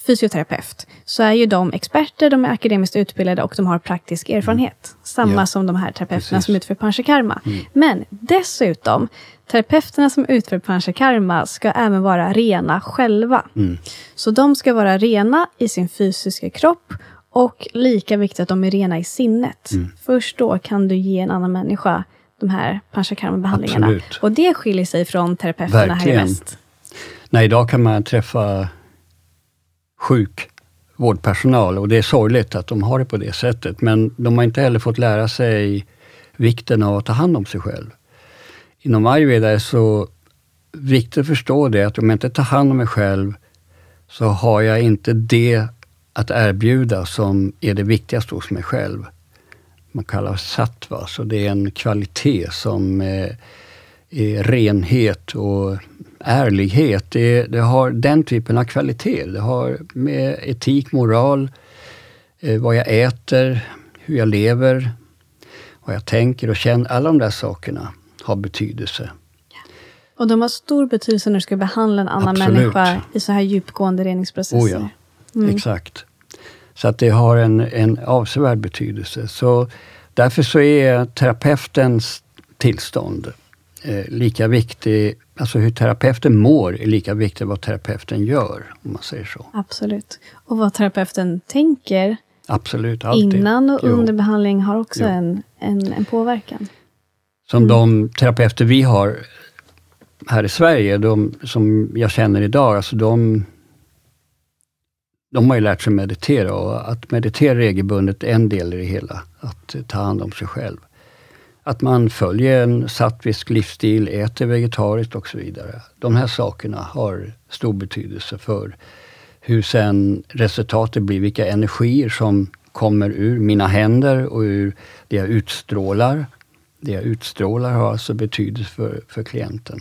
fysioterapeut, så är ju de experter, de är akademiskt utbildade och de har praktisk erfarenhet. Mm. Samma ja. som de här terapeuterna Precis. som utför panchakarma. Mm. Men dessutom, terapeuterna som utför panchakarma ska även vara rena själva. Mm. Så de ska vara rena i sin fysiska kropp och lika viktigt att de är rena i sinnet. Mm. Först då kan du ge en annan människa de här panchakarma-behandlingarna. Och det skiljer sig från terapeuterna Verkligen. här i väst. Nej, idag kan man träffa sjuk vårdpersonal och det är sorgligt att de har det på det sättet. Men de har inte heller fått lära sig vikten av att ta hand om sig själv. Inom ayurveda är så viktigt att förstå det att om jag inte tar hand om mig själv så har jag inte det att erbjuda som är det viktigaste hos mig själv. Man kallar sattva, så det är en kvalitet som eh, är renhet och ärlighet. Det, det, har den typen av kvalitet. Det har med etik, moral, eh, vad jag äter, hur jag lever, vad jag tänker och känner. Alla de där sakerna har betydelse. Och de har stor betydelse när du ska behandla en annan Absolut. människa i så här djupgående reningsprocesser. Oh ja. Mm. Exakt. Så att det har en, en avsevärd betydelse. Så därför så är terapeutens tillstånd eh, lika viktig, alltså hur terapeuten mår är lika viktigt vad terapeuten gör, om man säger så. Absolut. Och vad terapeuten tänker Absolut, alltid. innan och under behandling har också en, en, en, påverkan. Som mm. de terapeuter vi har här i Sverige, de som jag känner idag, alltså de de har ju lärt sig meditera och att meditera regelbundet är en del i det hela. Att ta hand om sig själv. Att man följer en sattvisk livsstil, äter vegetariskt och så vidare. De här sakerna har stor betydelse för hur sen resultatet blir, vilka energier som kommer ur mina händer och ur det jag utstrålar. Det jag utstrålar har alltså betydelse för, för klienten.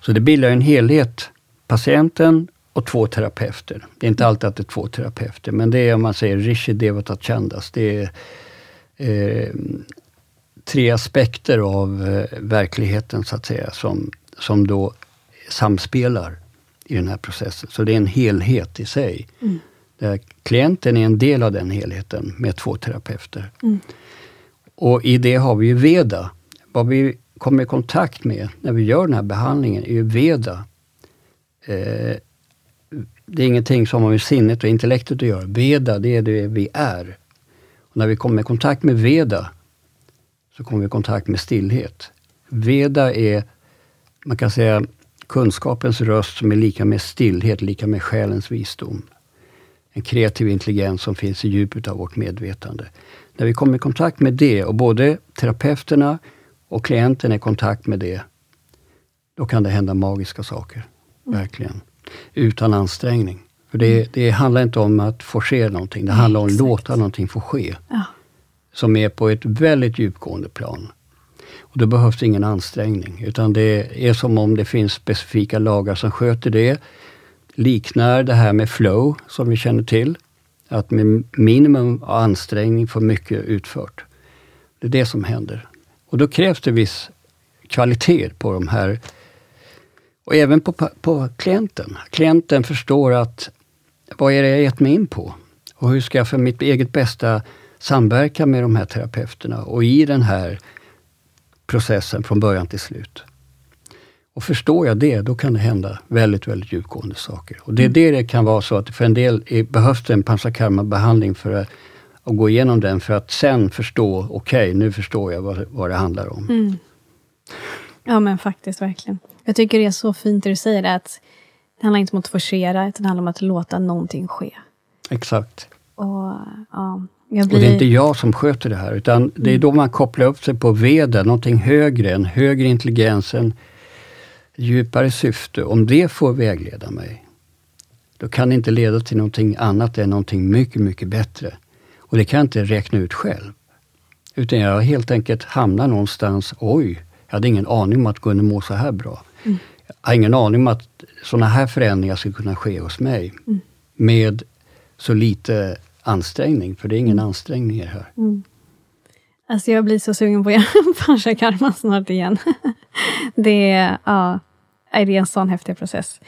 Så det bildar en helhet. Patienten och två terapeuter. Det är inte alltid att det är två terapeuter, men det är om man säger Rishi Devata Chandas. Det är eh, tre aspekter av eh, verkligheten, så att säga, som, som då samspelar i den här processen. Så det är en helhet i sig. Mm. Där klienten är en del av den helheten med två terapeuter. Mm. Och i det har vi ju Veda. Vad vi kommer i kontakt med när vi gör den här behandlingen är ju Veda. Eh, det är ingenting som har med sinnet och intellektet att göra. Veda, det är det vi är. Och när vi kommer i kontakt med Veda, så kommer vi i kontakt med stillhet. Veda är, man kan säga, kunskapens röst som är lika med stillhet, lika med själens visdom. En kreativ intelligens som finns i djupet av vårt medvetande. När vi kommer i kontakt med det och både terapeuterna och klienten är i kontakt med det, då kan det hända magiska saker. Mm. Verkligen utan ansträngning. För det, mm. det handlar inte om att forcera någonting, det handlar om att låta någonting få ske. Ja. Som är på ett väldigt djupgående plan. Och då behövs ingen ansträngning, utan det är som om det finns specifika lagar som sköter det. Liknar det här med flow, som vi känner till. Att med minimum av ansträngning få mycket utfört. Det är det som händer. Och då krävs det viss kvalitet på de här och även på, på klienten. Klienten förstår att vad är det jag gett mig in på? Och hur ska jag för mitt eget bästa samverka med de här terapeuterna och i den här processen från början till slut. Och förstår jag det, då kan det hända väldigt, väldigt djupgående saker. Och det är mm. det det kan vara så att för en del är, behövs det en panchakarma-behandling för att, att, gå igenom den för att sen förstå, okej, okay, nu förstår jag vad, vad det handlar om. Mm. Ja men faktiskt, verkligen. Jag tycker det är så fint det du säger, att det handlar inte om att forcera, utan det handlar om att låta någonting ske. Exakt. Och, ja, blir... och det är inte jag som sköter det här, utan det är mm. då man kopplar upp sig på veden, någonting högre, en högre intelligens, en djupare syfte. Om det får vägleda mig, då kan det inte leda till någonting annat än någonting mycket, mycket bättre. Och det kan jag inte räkna ut själv. Utan jag helt enkelt hamnar någonstans, oj, jag hade ingen aning om att det kunde må så här bra. Mm. Jag har ingen aning om att sådana här förändringar ska kunna ske hos mig. Mm. Med så lite ansträngning, för det är ingen ansträngning i det här. Mm. Alltså jag blir så sugen på att göra panchakarma snart igen. det, är, det en sån häftig process.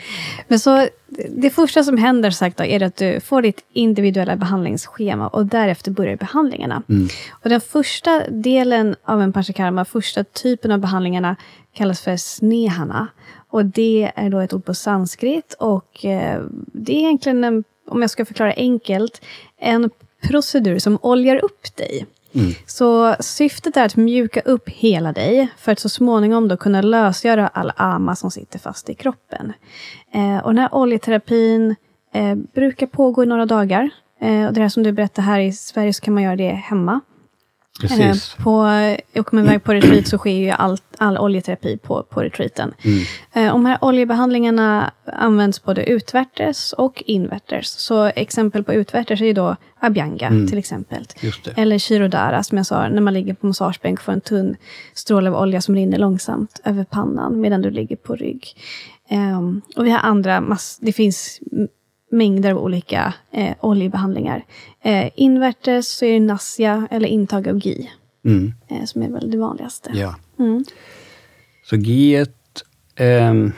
Men så, det första som händer sagt då, är att du får ditt individuella behandlingsschema och därefter börjar behandlingarna. Mm. Och den första delen av en panchakarma, första typen av behandlingarna, kallas för snehana. Och det är då ett ord på sanskrit och eh, det är egentligen, en, om jag ska förklara enkelt, en procedur som oljar upp dig. Mm. Så syftet är att mjuka upp hela dig för att så småningom då kunna lösgöra all ama som sitter fast i kroppen. Eh, och den här oljeterapin eh, brukar pågå i några dagar. Eh, och det här som du berättade, här i Sverige så kan man göra det hemma. Precis. Eh, på, man iväg på retreat så sker ju all, all oljeterapi på, på retreaten. Mm. Eh, de här oljebehandlingarna används både utvärtes och invärtes. Så exempel på utvärtes är ju då Abhyanga Mm. till exempel. Eller Shirodara, som jag sa, när man ligger på massagebänk och får en tunn stråle av olja som rinner långsamt över pannan medan du ligger på rygg. Ehm, och vi har andra, mass- det finns mängder av olika eh, oljebehandlingar. Eh, invärtes så är det nasya eller intag av GI, Mm. eh, som är väl det vanligaste. Ja. Mm. Så GIet, ehm,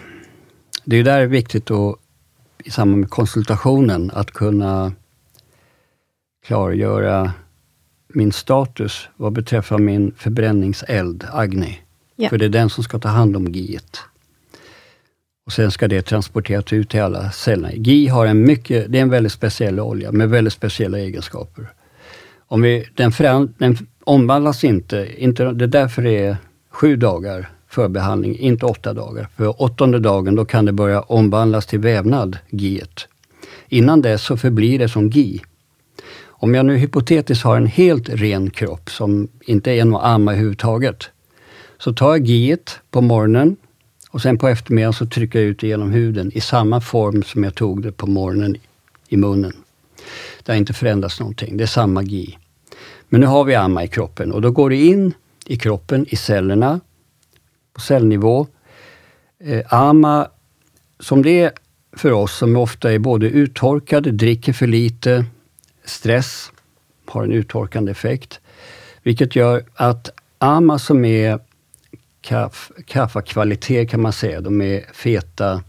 det är där viktigt att i samband med konsultationen att kunna klargöra min status vad beträffar min förbränningseld, Agni. Ja. För det är den som ska ta hand om GIet. Och sen ska det transporteras ut till alla cellerna. GI har en mycket, det är en väldigt speciell olja med väldigt speciella egenskaper. Om vi, den, föränd, den omvandlas inte, inte, det är därför det är sju dagar förbehandling, inte åtta dagar. För åttonde dagen då kan det börja omvandlas till vävnad, GIet. Innan dess så förblir det som GI. Om jag nu hypotetiskt har en helt ren kropp som inte är någon amma överhuvudtaget, så tar jag GIet på morgonen och sen på eftermiddagen så trycker jag ut det genom huden i samma form som jag tog det på morgonen i munnen. Det har inte förändrats någonting, det är samma GI. Men nu har vi amma i kroppen och då går det in i kroppen, i cellerna, på cellnivå. Eh, amma, som det är för oss som ofta är både uttorkade, dricker för lite, stress har en uttorkande effekt. Vilket gör att amma som är kaffakvalitet kan man säga, de är feta,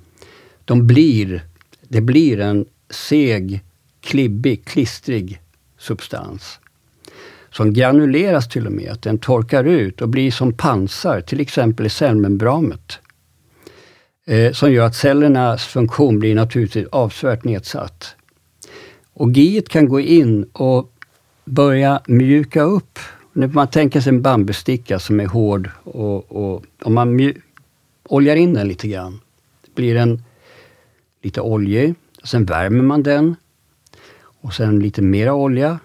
de blir, det blir en seg, klibbig, klistrig substans. Som granuleras till och med, att den torkar ut och blir som pansar, till exempel i cellmembranet. Eh, som gör att cellernas funktion blir naturligtvis avsevärt nedsatt. Och GIet kan gå in och börja mjuka upp. Nu får man tänka sig en bambusticka som är hård och, och om man oljar in den lite grann, blir den lite oljig. Sen värmer man den och sen lite mera olja.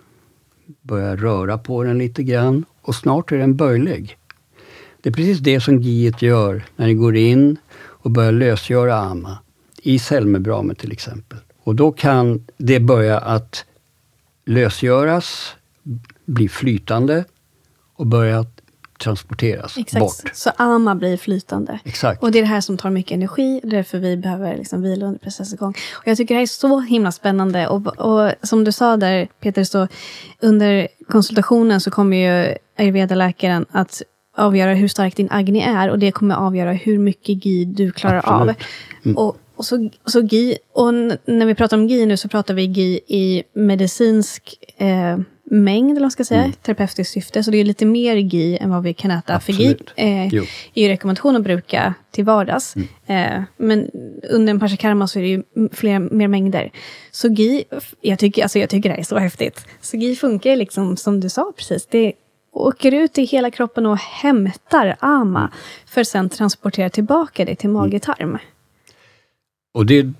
Börjar röra på den lite grann och snart är den böjlig. Det är precis det som GIet gör när det går in och börjar lösgöra amma i cellmembranet till exempel. Och då kan det börja att lösgöras, bli flytande och börja transporteras Exakt, bort. så ama blir flytande. Exakt. Och det är det här som tar mycket energi, därför vi behöver liksom vila under processens gång. Och jag tycker det här är så himla spännande. Och, och som du sa där, Peter, så under konsultationen så kommer ju ayurveda-läkaren att avgöra hur stark din agni är och det kommer avgöra hur mycket GI du klarar Absolut. av. Och, och, så, så GI, och när vi pratar om GI nu så pratar vi GI i medicinsk eh, mängd, eller man ska säga, terapeutiskt syfte. Så det är lite mer GI än vad vi kan äta. För GI Absolut. eh, Jo. är ju rekommendation att bruka till vardags. Eh, men under en paschakarma så är det ju flera, mer mängder. Så GI, jag tycker, alltså jag tycker det här är så häftigt. Så GI funkar ju liksom som du sa precis. Det åker ut i hela kroppen och hämtar ama. För att sen transportera tillbaka det till mage-tarm. Och det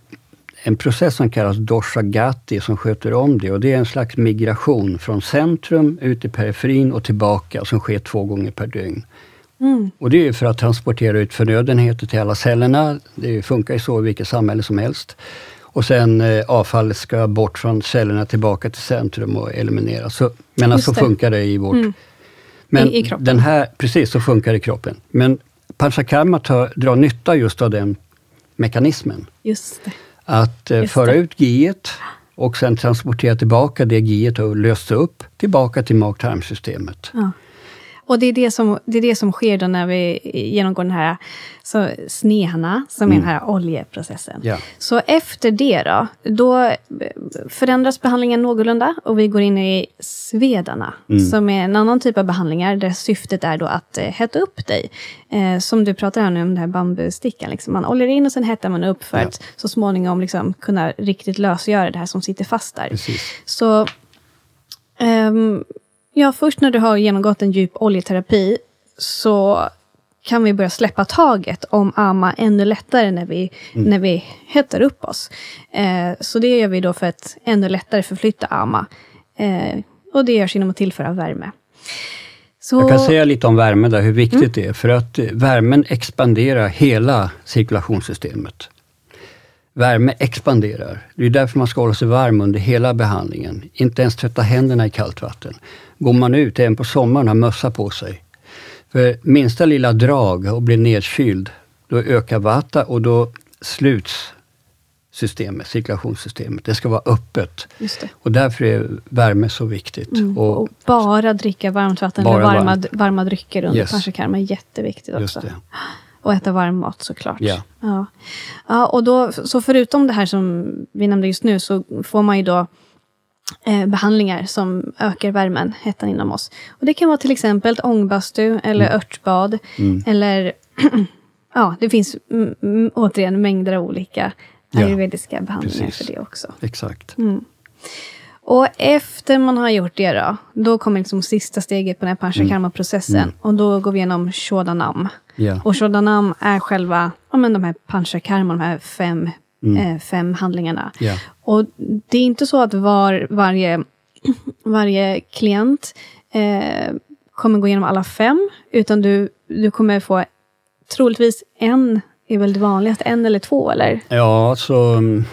en process som kallas dosha gati som sköter om det. Och det är en slags migration från centrum ut i periferin och tillbaka som sker två gånger per dygn. Och det är för att transportera ut förnödenheter till alla cellerna. Det funkar ju så i vilket samhälle som helst. Och sen eh, avfallet ska bort från cellerna tillbaka till centrum och elimineras. Så, men så funkar det i vårt... Men I- i kroppen. Den här, precis, så funkar det i kroppen. Men panchakarma tar, drar nytta just av den mekanismen. Just det. Att eh, föra ut giet och sen transportera tillbaka det giet och löst upp tillbaka till mag-tarmsystemet. Ja. Och det är det, som, det är det som sker då när vi genomgår den här så, sneharna, som är den här oljeprocessen. Mm. Ja. Så efter det då, då förändras behandlingen någorlunda och vi går in i svedarna, Mm. som är en annan typ av behandlingar där syftet är då att eh, hetta upp dig. Eh, som du pratar här nu om den här bambustickan. Liksom. Man oljar in och sen hettar man upp för Ja. att så småningom liksom kunna riktigt lösgöra det här som sitter fast där. Precis. Så ehm, ja, först när du har genomgått en djup oljeterapi så kan vi börja släppa taget om amma ännu lättare när vi, när vi hettar upp oss. Eh, så det gör vi då för att ännu lättare förflytta amma. Eh, och det görs genom att tillföra värme. Så, Jag kan säga lite om värme där, hur viktigt det är. För att värmen expanderar hela cirkulationssystemet. Värme expanderar. Det är därför man ska hålla sig varm under hela behandlingen. Inte ens tvätta händerna i kallt vatten. Går man ut, även på sommaren, har mössa på sig. För minsta lilla drag och blir nedkyld, då ökar vata och då sluts systemet, cirkulationssystemet. Det ska vara öppet. Och därför är värme så viktigt. Mm, Och, och bara dricka varmt vatten Bara eller varma, varmt. varma drycker under Yes. panschkarma är jätteviktigt också. Och äta varm mat såklart. Ja. Ja. Ja, och då, så förutom det här som vi nämnde just nu så får man ju då behandlingar som ökar värmen, hettan inom oss. Och det kan vara till exempel ett ångbastu eller Mm. örtbad. Eller, ja, det finns mm, mm, återigen mängder av olika Ja, ayurvediska behandlingar precis. för det också. Exakt. Och efter man har gjort det då, då kommer liksom sista steget på den här panchakarma-processen. Och då går vi igenom shodanam. Ja. Och shodanam är själva ja, men de här panchakarma, de här fem, eh, fem handlingarna. Ja. Och det är inte så att var, varje, varje klient eh, kommer gå igenom alla fem, utan du, du kommer få troligtvis en, är väl det vanligaste, en eller två eller? Ja, så mm,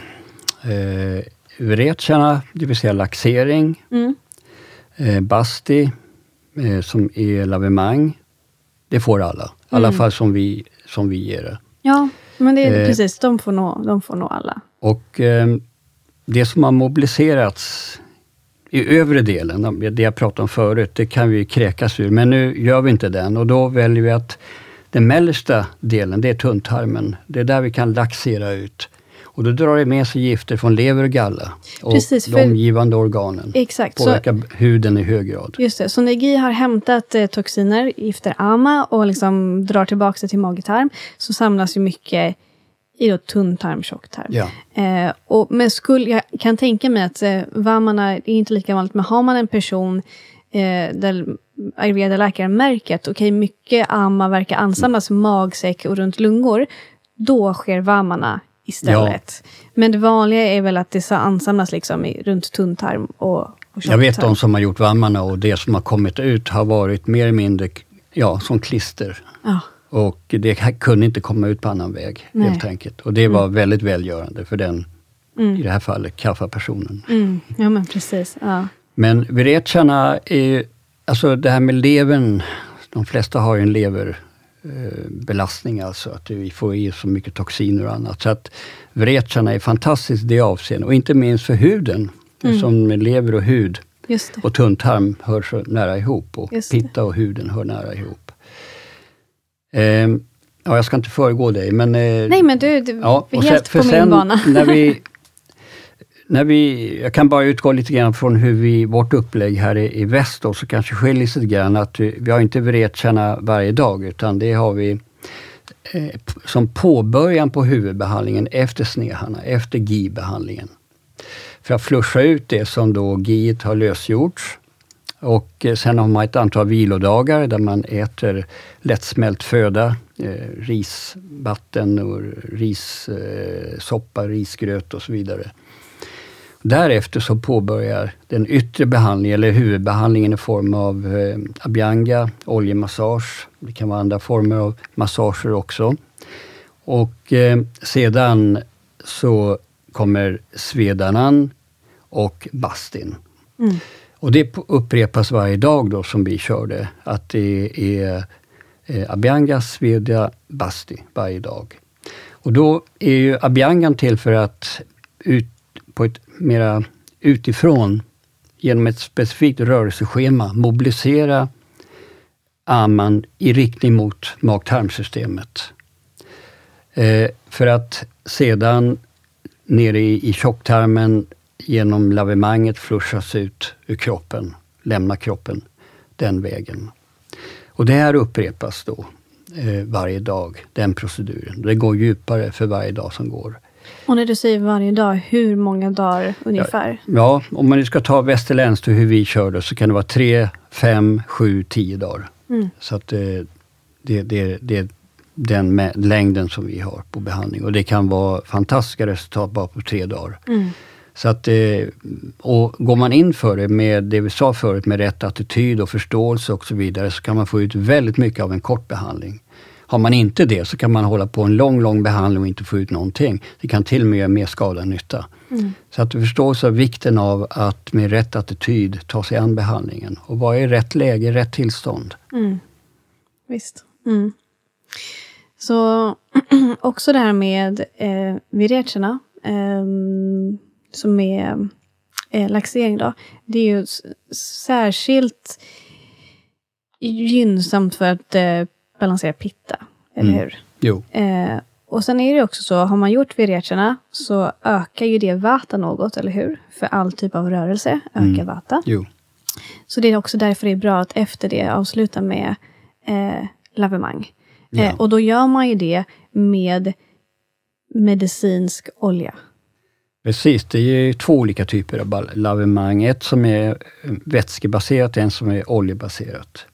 eh, Vretsarna, det vill säga laxering, Mm. eh, basti, eh, som är lavemang, det får alla. I alla fall som vi, som vi ger det. Ja, men det är Eh. precis, de får, nå, de får nå alla. Och eh, det som har mobiliserats i övre delen, det jag pratade om förut, det kan vi kräkas ur, men nu gör vi inte den och då väljer vi att den mellersta delen, det är tunntarmen. Det är där vi kan laxera ut. Och då drar det med sig gifter från lever och galla och Precis, de omgivande organen. Exakt. Så, Påverkar huden i hög grad. just det, så när GI har hämtat eh, toxiner, gifter AMA och liksom drar tillbaka det till magtarm, så samlas ju mycket i då tunntarm, tjocktarm. Ja. Eh, och, men skulle, jag kan tänka mig att eh, vammarna, är inte lika vanligt, men har man en person eh, där ayurveda-läkaren märker att okej, mycket amma verkar ansamlas i magsäck och runt lungor, då sker vammarna istället. Men det vanliga är väl att det så ansamlas liksom i, runt tunntarm och, och Jag vet de som har gjort vammarna och det som har kommit ut har varit mer eller mindre ja, som klister. Ja. Och det kunde inte komma ut på annan väg Nej. helt enkelt. Och det var väldigt välgörande för den, i det här fallet, kaffepersonen. Mm, ja, men precis. Ja. Men virecharna är alltså det här med levern, de flesta har ju en leverbelastning, alltså att vi får i så mycket toxiner och annat. Så att virecharna är fantastiskt i det avseendet och inte minst för huden, som lever och hud och tunntarm hör så nära ihop och pitta och huden hör nära ihop. Ehm, ja, jag ska inte föregå dig, men... eh, Nej, men du, du Ja, helt sen, på min bana. när vi, när vi, jag kan bara utgå lite grann från hur vi, vårt upplägg här i, i väst då, så kanske skiljer sig lite grann att vi, vi har inte viretjärna varje dag utan det har vi eh, som påbörjan på huvudbehandlingen efter sneharna, efter GI-behandlingen. För att flusha ut det som då GI har lösgjorts. Och eh, sen har man ett antal vilodagar där man äter lättsmält föda, eh, risvatten och rissoppa, eh, risgröt och så vidare. Därefter så påbörjar den yttre behandlingen, eller huvudbehandlingen i form av eh, abhyanga, oljemassage. Det kan vara andra former av massager också. Och eh, sedan så kommer svedanan och bastin. Och det upprepas varje dag då som vi körde, att det är eh, abhyanga, sveda, basti varje dag. Och då är ju abhyangan till för att ut, på ett mera utifrån, genom ett specifikt rörelseschema, mobilisera amman i riktning mot mag-tarmsystemet. Eh, för att sedan nere i, i tjocktarmen genom lavemanget flushas ut ur kroppen, lämna kroppen den vägen. Och det här upprepas då eh, varje dag, den proceduren. Det går djupare för varje dag som går. Och när du säger varje dag, hur många dagar ungefär? Ja, ja om man nu ska ta västerländskt hur vi kör det, så kan det vara tre, fem, sju, tio dagar. Mm. Så att eh, det, det, det är den längden som vi har på behandling. Och det kan vara fantastiska resultat bara på tre dagar. Mm. Så att, eh, och går man in för det med det vi sa förut, med rätt attityd och förståelse och så vidare, så kan man få ut väldigt mycket av en kort behandling. Har man inte det så kan man hålla på en lång, lång behandling och inte få ut någonting. Det kan till och med göra mer skada än nytta. Mm. Så att du förstår så vikten av att med rätt attityd ta sig an behandlingen och vara i rätt läge, rätt tillstånd. Mm. Visst. Mm. Så också det här med eh, virecherna, eh, som är eh, laxering då. Det är ju särskilt gynnsamt för att eh, balansera pitta, eller Mm. hur? Jo, Eh, och sen är det också så, har man gjort virecherna så ökar ju det vata något, eller hur? För all typ av rörelse ökar Mm. vata. jo. Så det är också därför det är bra att efter det avsluta med eh, lavemang. Ja. Eh, och då gör man ju det med medicinsk olja. Precis, det är två olika typer av lavemang. Ett som är eh, vätskebaserat, en som är oljebaserat.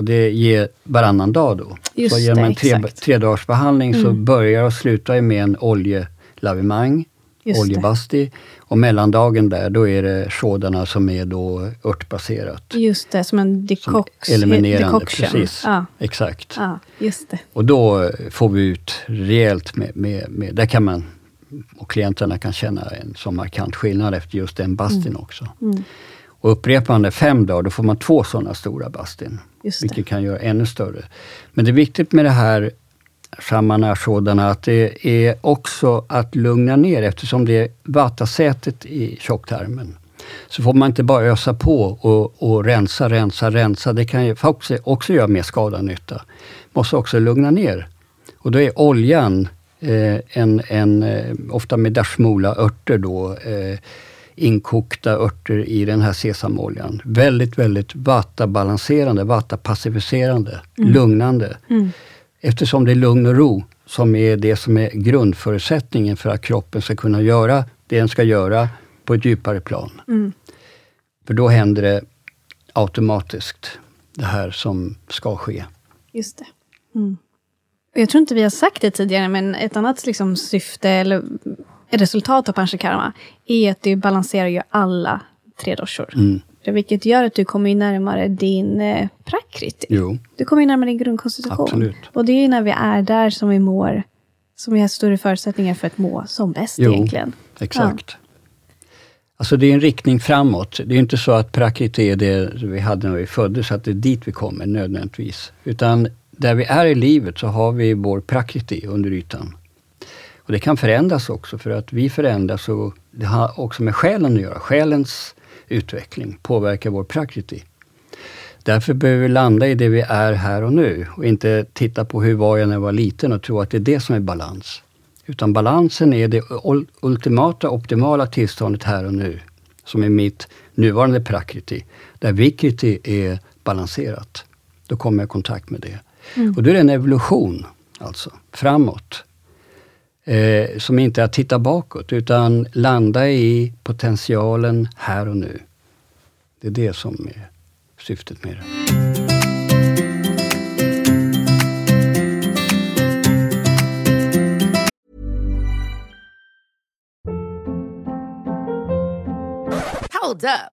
Och det ger varannan dag då. Just så genom en tre, exakt. tre dagars behandling så Mm. börjar och slutar med en oljelavemang, oljebasti. Och mellandagen där, då är det sådana som är då örtbaserat. Just det, som en Som decox, eliminerande, decoction. precis. Ja, Exakt. ja, just det. Och då får vi ut rejält med, med, med där kan man och klienterna kan känna en så markant skillnad efter just den bastin också. Mm. Och upprepar man det fem dagar, då får man två sådana stora bastin. Vilket kan göra ännu större. Men det är viktigt med det här sådana att det är också att lugna ner eftersom det är vattasätet i tjocktarmen. Så får man inte bara ösa på och, och rensa, rensa, rensa. Det kan ju också, också göra mer skada än nytta. Måste också lugna ner. Och då är oljan, eh, en, en, eh, ofta med dashmula, örter då, eh, inkokta örter i den här sesamoljan. Väldigt, väldigt vattabalanserande, vattapacificerande, lugnande. Mm. Eftersom det är lugn och ro som är det som är grundförutsättningen för att kroppen ska kunna göra det den ska göra på ett djupare plan. Mm. För då händer det automatiskt, det här som ska ske. Just det. Mm. Jag tror inte vi har sagt det tidigare, men ett annat liksom syfte eller resultat av panchakarma är att det balanserar ju alla tre doshor. Mm. Vilket gör att du kommer ju närmare din eh, prakriti. Jo, Du kommer ju närmare din grundkonstitution. Absolut. Och det är ju när vi är där som vi mår, som vi har större förutsättningar för att må som bäst Jo. egentligen. exakt. Alltså det är en riktning framåt. Det är inte så att prakriti är det vi hade när vi föddes, att det är dit vi kommer nödvändigtvis. Utan där vi är i livet så har vi vår prakriti under ytan. Och det kan förändras också för att vi förändras och det har också med själen att göra. Själens utveckling påverkar vår prakriti. Därför behöver vi landa i det vi är här och nu och inte titta på hur var jag när jag var liten och tro att det är det som är balans. Utan balansen är det ul- ultimata, optimala tillståndet här och nu. Som är mitt nuvarande prakriti. Där vikriti är balanserat. Då kommer jag i kontakt med det. Och då är det en evolution, alltså, framåt. Eh, som inte är att titta bakåt, utan landa i potentialen här och nu. Det är det som är syftet med det. Hold up.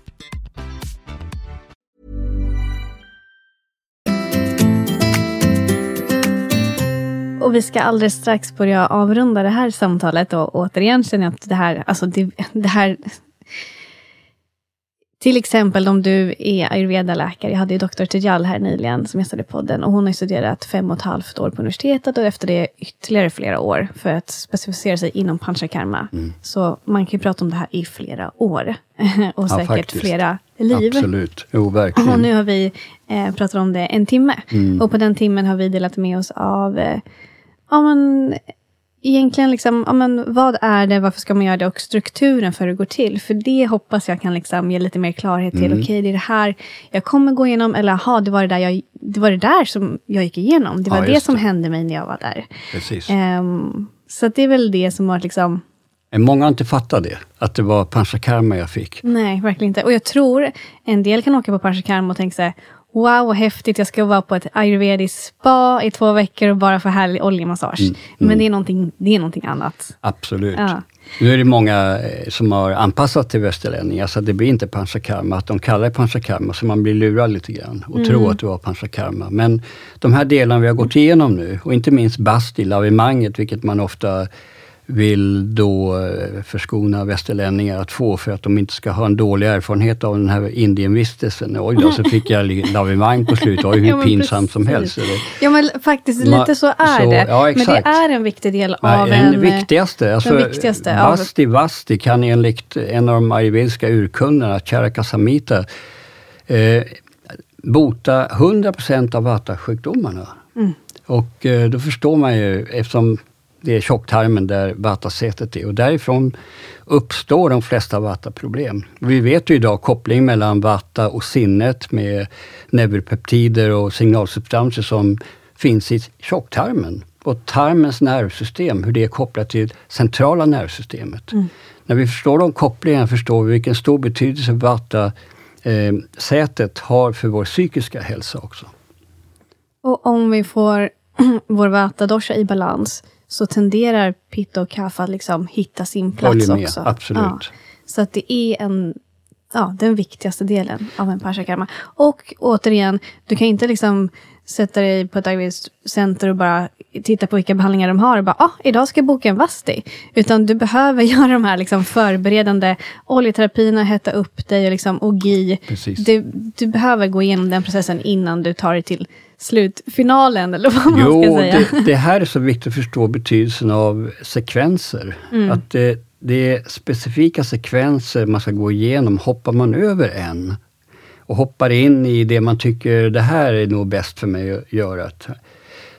Och vi ska alldeles strax börja avrunda det här samtalet och återigen känner jag att det här, alltså det, det här till exempel om du är ayurveda-läkare. Jag hade ju doktor Tejal här nyligen som gästade podden. Och hon har studerat fem och ett halvt år på universitetet och efter det ytterligare flera år för att specificera sig inom panchakarma. Mm. Så man kan ju prata om det här i flera år. och ja, säkert faktiskt. flera liv. Absolut, jo verkligen. Och nu har vi eh, pratat om det en timme. Mm. Och på den timmen har vi delat med oss av eh, ja, men, egentligen, liksom, ja, men, vad är det, varför ska man göra det och strukturen för hur det går till. För det hoppas jag kan liksom ge lite mer klarhet till. Mm. Okej, okay, det är det här jag kommer gå igenom. Eller aha, det var det där, jag, det, var det där som jag gick igenom. Det var ja, det som det. hände mig när jag var där. Precis. Um, så det är väl det som har liksom... Många har inte fattat det, att det var panchakarma jag fick. Nej, verkligen inte. Och jag tror en del kan åka på panchakarma och tänka så här, wow vad häftigt, jag ska vara på ett ayurvediskt spa i två veckor och bara få härlig oljemassage. Mm, mm. Men det är, någonting, det är någonting annat. Absolut. Ja. Nu är det många eh, som har anpassat till västerlänningar, så det blir inte panchakarma. Att de kallar det panchakarma, så man blir lurad lite grann och mm. tror att det var panchakarma. Men de här delarna vi har gått igenom nu, och inte minst basti, lavimanget, vilket man ofta vill då eh, förskona västerlänningar att få för att de inte ska ha en dålig erfarenhet av den här Indienvistelsen. Oj då, så fick jag lavemang på slutet. Oj, hur ja, pinsamt som helst. Ja, men faktiskt lite så är så, det. Ja, men det är en viktig del av Nej, en... viktigaste. Alltså, den viktigaste Vasti av... Vasti kan enligt en av de ayurvediska urkunderna, Charaka Samhita, eh, bota 100% av vata-sjukdomarna. Mm. Och eh, då förstår man ju, eftersom det är tjocktarmen där vattasätet är och därifrån uppstår de flesta vattaproblem. Vi vet ju idag kopplingen mellan vatta och sinnet med neuropeptider och signalsubstanser som finns i tjocktarmen. Och tarmens nervsystem, hur det är kopplat till centrala nervsystemet. Mm. När vi förstår de kopplingarna förstår vi vilken stor betydelse vattasätet eh, har för vår psykiska hälsa också. Och om vi får vår vata-dosha i balans, så tenderar pitta och kaffe att liksom hitta sin plats med, också. Absolut. Ja. Så att det är en, ja, den viktigaste delen av en pashakarma. Och återigen, du kan inte liksom sätta dig på ett ayurvediskt center och bara titta på vilka behandlingar de har och bara, ah, idag ska jag boka en Vasti. Utan du behöver göra de här liksom förberedande oljeterapierna, hetta upp dig och, liksom, och gi. Du, du behöver gå igenom den processen innan du tar dig till slutfinalen, eller vad man jo, ska säga. Det, det här är så viktigt att förstå betydelsen av sekvenser. Mm. Att det, det är specifika sekvenser man ska gå igenom. Hoppar man över en och hoppar in i det man tycker, det här är nog bäst för mig att göra,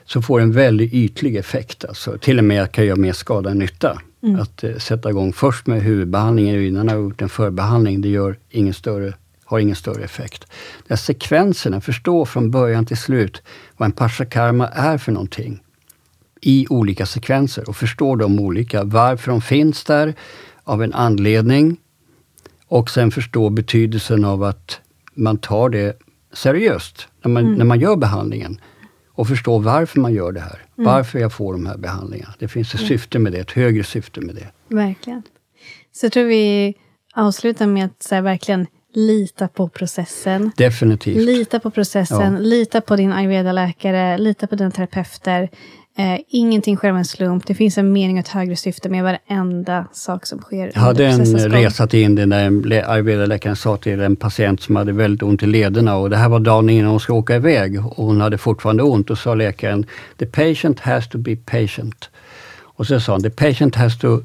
så får det en väldigt ytlig effekt. Alltså, till och med kan göra mer skada än nytta. Mm. Att eh, sätta igång först med huvudbehandlingen innan man har gjort en förbehandling, det gör ingen större har ingen större effekt. De sekvenserna, förstå från början till slut vad en paschakarma är för någonting i olika sekvenser och förstå de olika, varför de finns där, av en anledning och sen förstå betydelsen av att man tar det seriöst när man, mm. när man gör behandlingen och förstå varför man gör det här. Mm. Varför jag får de här behandlingarna. Det finns ett mm. syfte med det, ett högre syfte med det. Verkligen. Så jag tror vi avslutar med att så verkligen Lita på processen. Definitivt. Lita på processen, ja. lita på din ayurveda-läkare, lita på dina terapeuter. Eh, ingenting sker av en slump. Det finns en mening och ett högre syfte med varenda sak som sker. Jag hade en resa till Indien där en ayurveda-läkaren sa till en patient som hade väldigt ont i lederna och det här var dagen innan hon skulle åka iväg och hon hade fortfarande ont och sa läkaren The patient has to be patient. Och så sa han The patient has to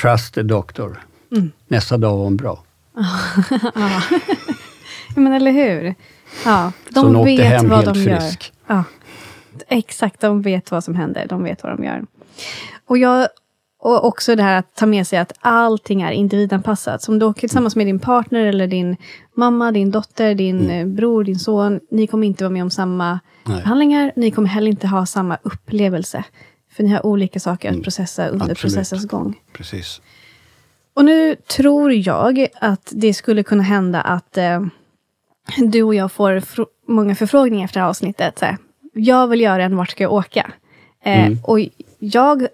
trust the doctor. Mm. Nästa dag var hon bra ja. men eller hur? Ja, de Så vet hem vad helt de frisk. gör. Ja. Exakt, de vet vad som händer. De vet vad de gör. Och, jag, och också det här att ta med sig att allting är individanpassat. Så om du åker tillsammans med din partner eller din mamma, din dotter, din mm. Eh, bror, din son. Ni kommer inte vara med om samma Nej. behandlingar. Ni kommer heller inte ha samma upplevelse. För ni har olika saker att mm. processa under Absolut. processens gång. Precis. Och nu tror jag att det skulle kunna hända att eh, du och jag får många förfrågningar efter det här avsnittet. Så här, jag vill göra en Vart ska jag åka? Eh, mm. Och jag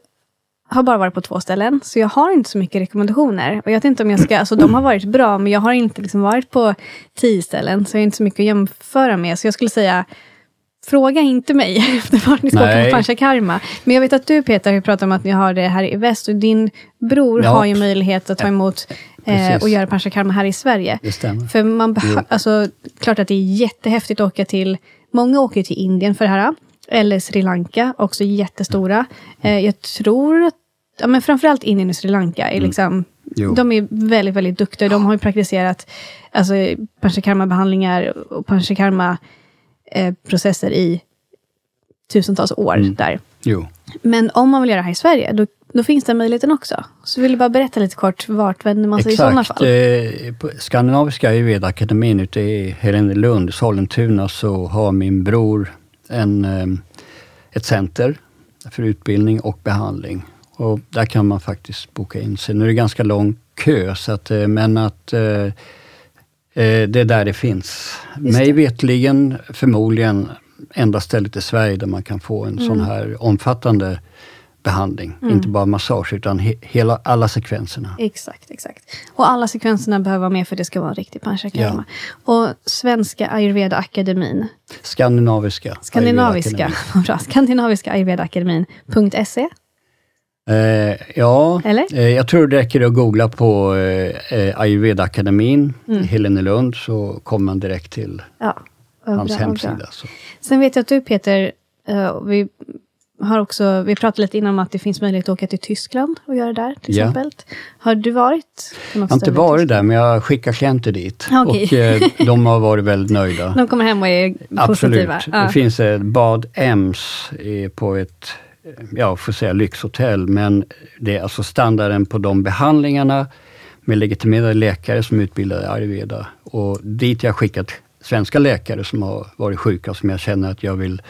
har bara varit på två ställen, så jag har inte så mycket rekommendationer. Och jag vet inte om jag ska, alltså de har varit bra, men jag har inte liksom varit på tio ställen, så jag har inte så mycket att jämföra med. Så jag skulle säga, fråga inte mig efter vart ni ska åka på Panchakarma. Men jag vet att du Peter har pratat om att ni har det här i väst, och din bror ja. har ju möjlighet att ta emot eh, och göra Panchakarma här i Sverige. Det stämmer. För man alltså, klart att det är jättehäftigt att åka till, många åker till Indien för det här. Eller Sri Lanka, också jättestora. Eh, jag tror att, ja, men framförallt Indien och Sri Lanka är mm. liksom, mm. de är väldigt, väldigt duktiga. De har ju praktiserat alltså, panchakarma-behandlingar och panchakarma-processer eh, i tusentals år mm. där. Jo. Men om man vill göra det här i Sverige, då, då finns den möjligheten också. Så vill jag bara berätta lite kort, vart vänder man sig Exakt. i sådana fall? Eh, på Skandinaviska ayurveda-akademin ute i Helenelund, Sollentuna, så har min bror en, ehm, ett center för utbildning och behandling. Och där kan man faktiskt boka in sig. Nu är det ganska lång kö, så att, eh, men att eh, eh, det är där det finns. Mig vetligen förmodligen enda stället i Sverige där man kan få en mm. sån här omfattande behandling. Mm. Inte bara massage, utan he hela, alla sekvenserna. Exakt, exakt. Och alla sekvenserna behöver vara med för att det ska vara en riktig panchakarma. Ja. Och Svenska Ayurveda-akademin. Skandinaviska. Skandinaviska, bra. Skandinaviska Ayurveda-akademin.se. Eh, ja, Eller? Eh, jag tror det räcker att googla på eh, eh Ayurveda-akademin mm. Helenelund, så kommer man direkt till ja, hans bra, hemsida. Sen vet jag att du Peter, uh, vi har också, vi pratade lite innan om att det finns möjlighet att åka till Tyskland och göra det där till ja. exempel. Har du varit? jag har inte varit där, men jag skickar klienter dit. Okay. Och eh, de har varit väldigt nöjda. De kommer hem och är positiva? Absolut. Ja. Det finns ett Bad Ems på ett, ja, får säga lyxhotell, men det är alltså standarden på de behandlingarna med legitimerade läkare som är utbildade i ayurveda. Och dit jag skickat svenska läkare som har varit sjuka, som jag känner att jag vill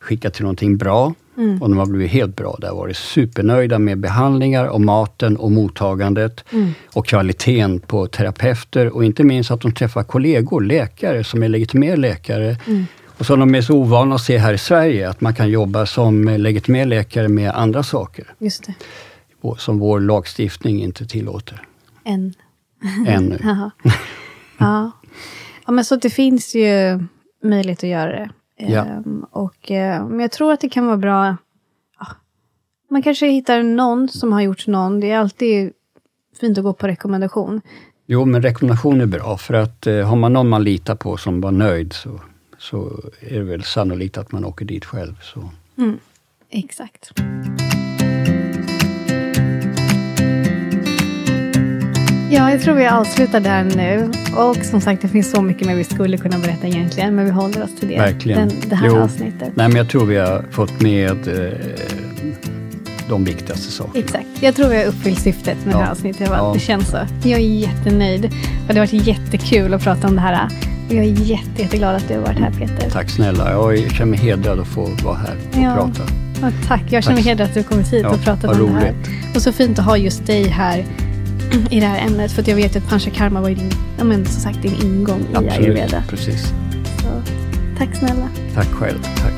skicka till någonting bra. Mm. Och de har blivit helt bra. De har varit supernöjda med behandlingar och maten och mottagandet mm. och kvaliteten på terapeuter och inte minst att de träffar kollegor, läkare som är legitimerade läkare. Mm. Och som de är så ovana att se här i Sverige, att man kan jobba som legitimerad läkare med andra saker. Just det. Som vår lagstiftning inte tillåter. Än. Ännu. ja. ja, men så det finns ju möjlighet att göra det. Ja. Um, och, uh, men jag tror att det kan vara bra. Uh, man kanske hittar någon som har gjort någon. Det är alltid fint att gå på rekommendation. Jo, men rekommendation är bra, för att uh, har man någon man litar på som var nöjd, så, så är det väl sannolikt att man åker dit själv. Så. Mm, exakt. Ja, jag tror vi avslutar där nu. Och som sagt, det finns så mycket mer vi skulle kunna berätta egentligen, men vi håller oss till det, Verkligen. Den, det här jo. avsnittet. Nej, men jag tror vi har fått med eh, de viktigaste sakerna. Exakt. Jag tror vi har uppfyllt syftet med ja. det här avsnittet. Ja. Det känns så. Jag är jättenöjd. Och det har varit jättekul att prata om det här. Och jag är jätte, jätteglad att du har varit här, Peter. Tack snälla. Jag känner mig hedrad att få vara här och ja. prata. Ja, tack. Jag känner mig hedrad att du kommit hit och pratat om roligt. det här. Och så fint att ha just dig här i det här ämnet. För jag vet att panchakarma var din, ja, men, som sagt, din ingång Absolut, i ayurveda. Precis. Så, tack snälla. Tack själv. Tack.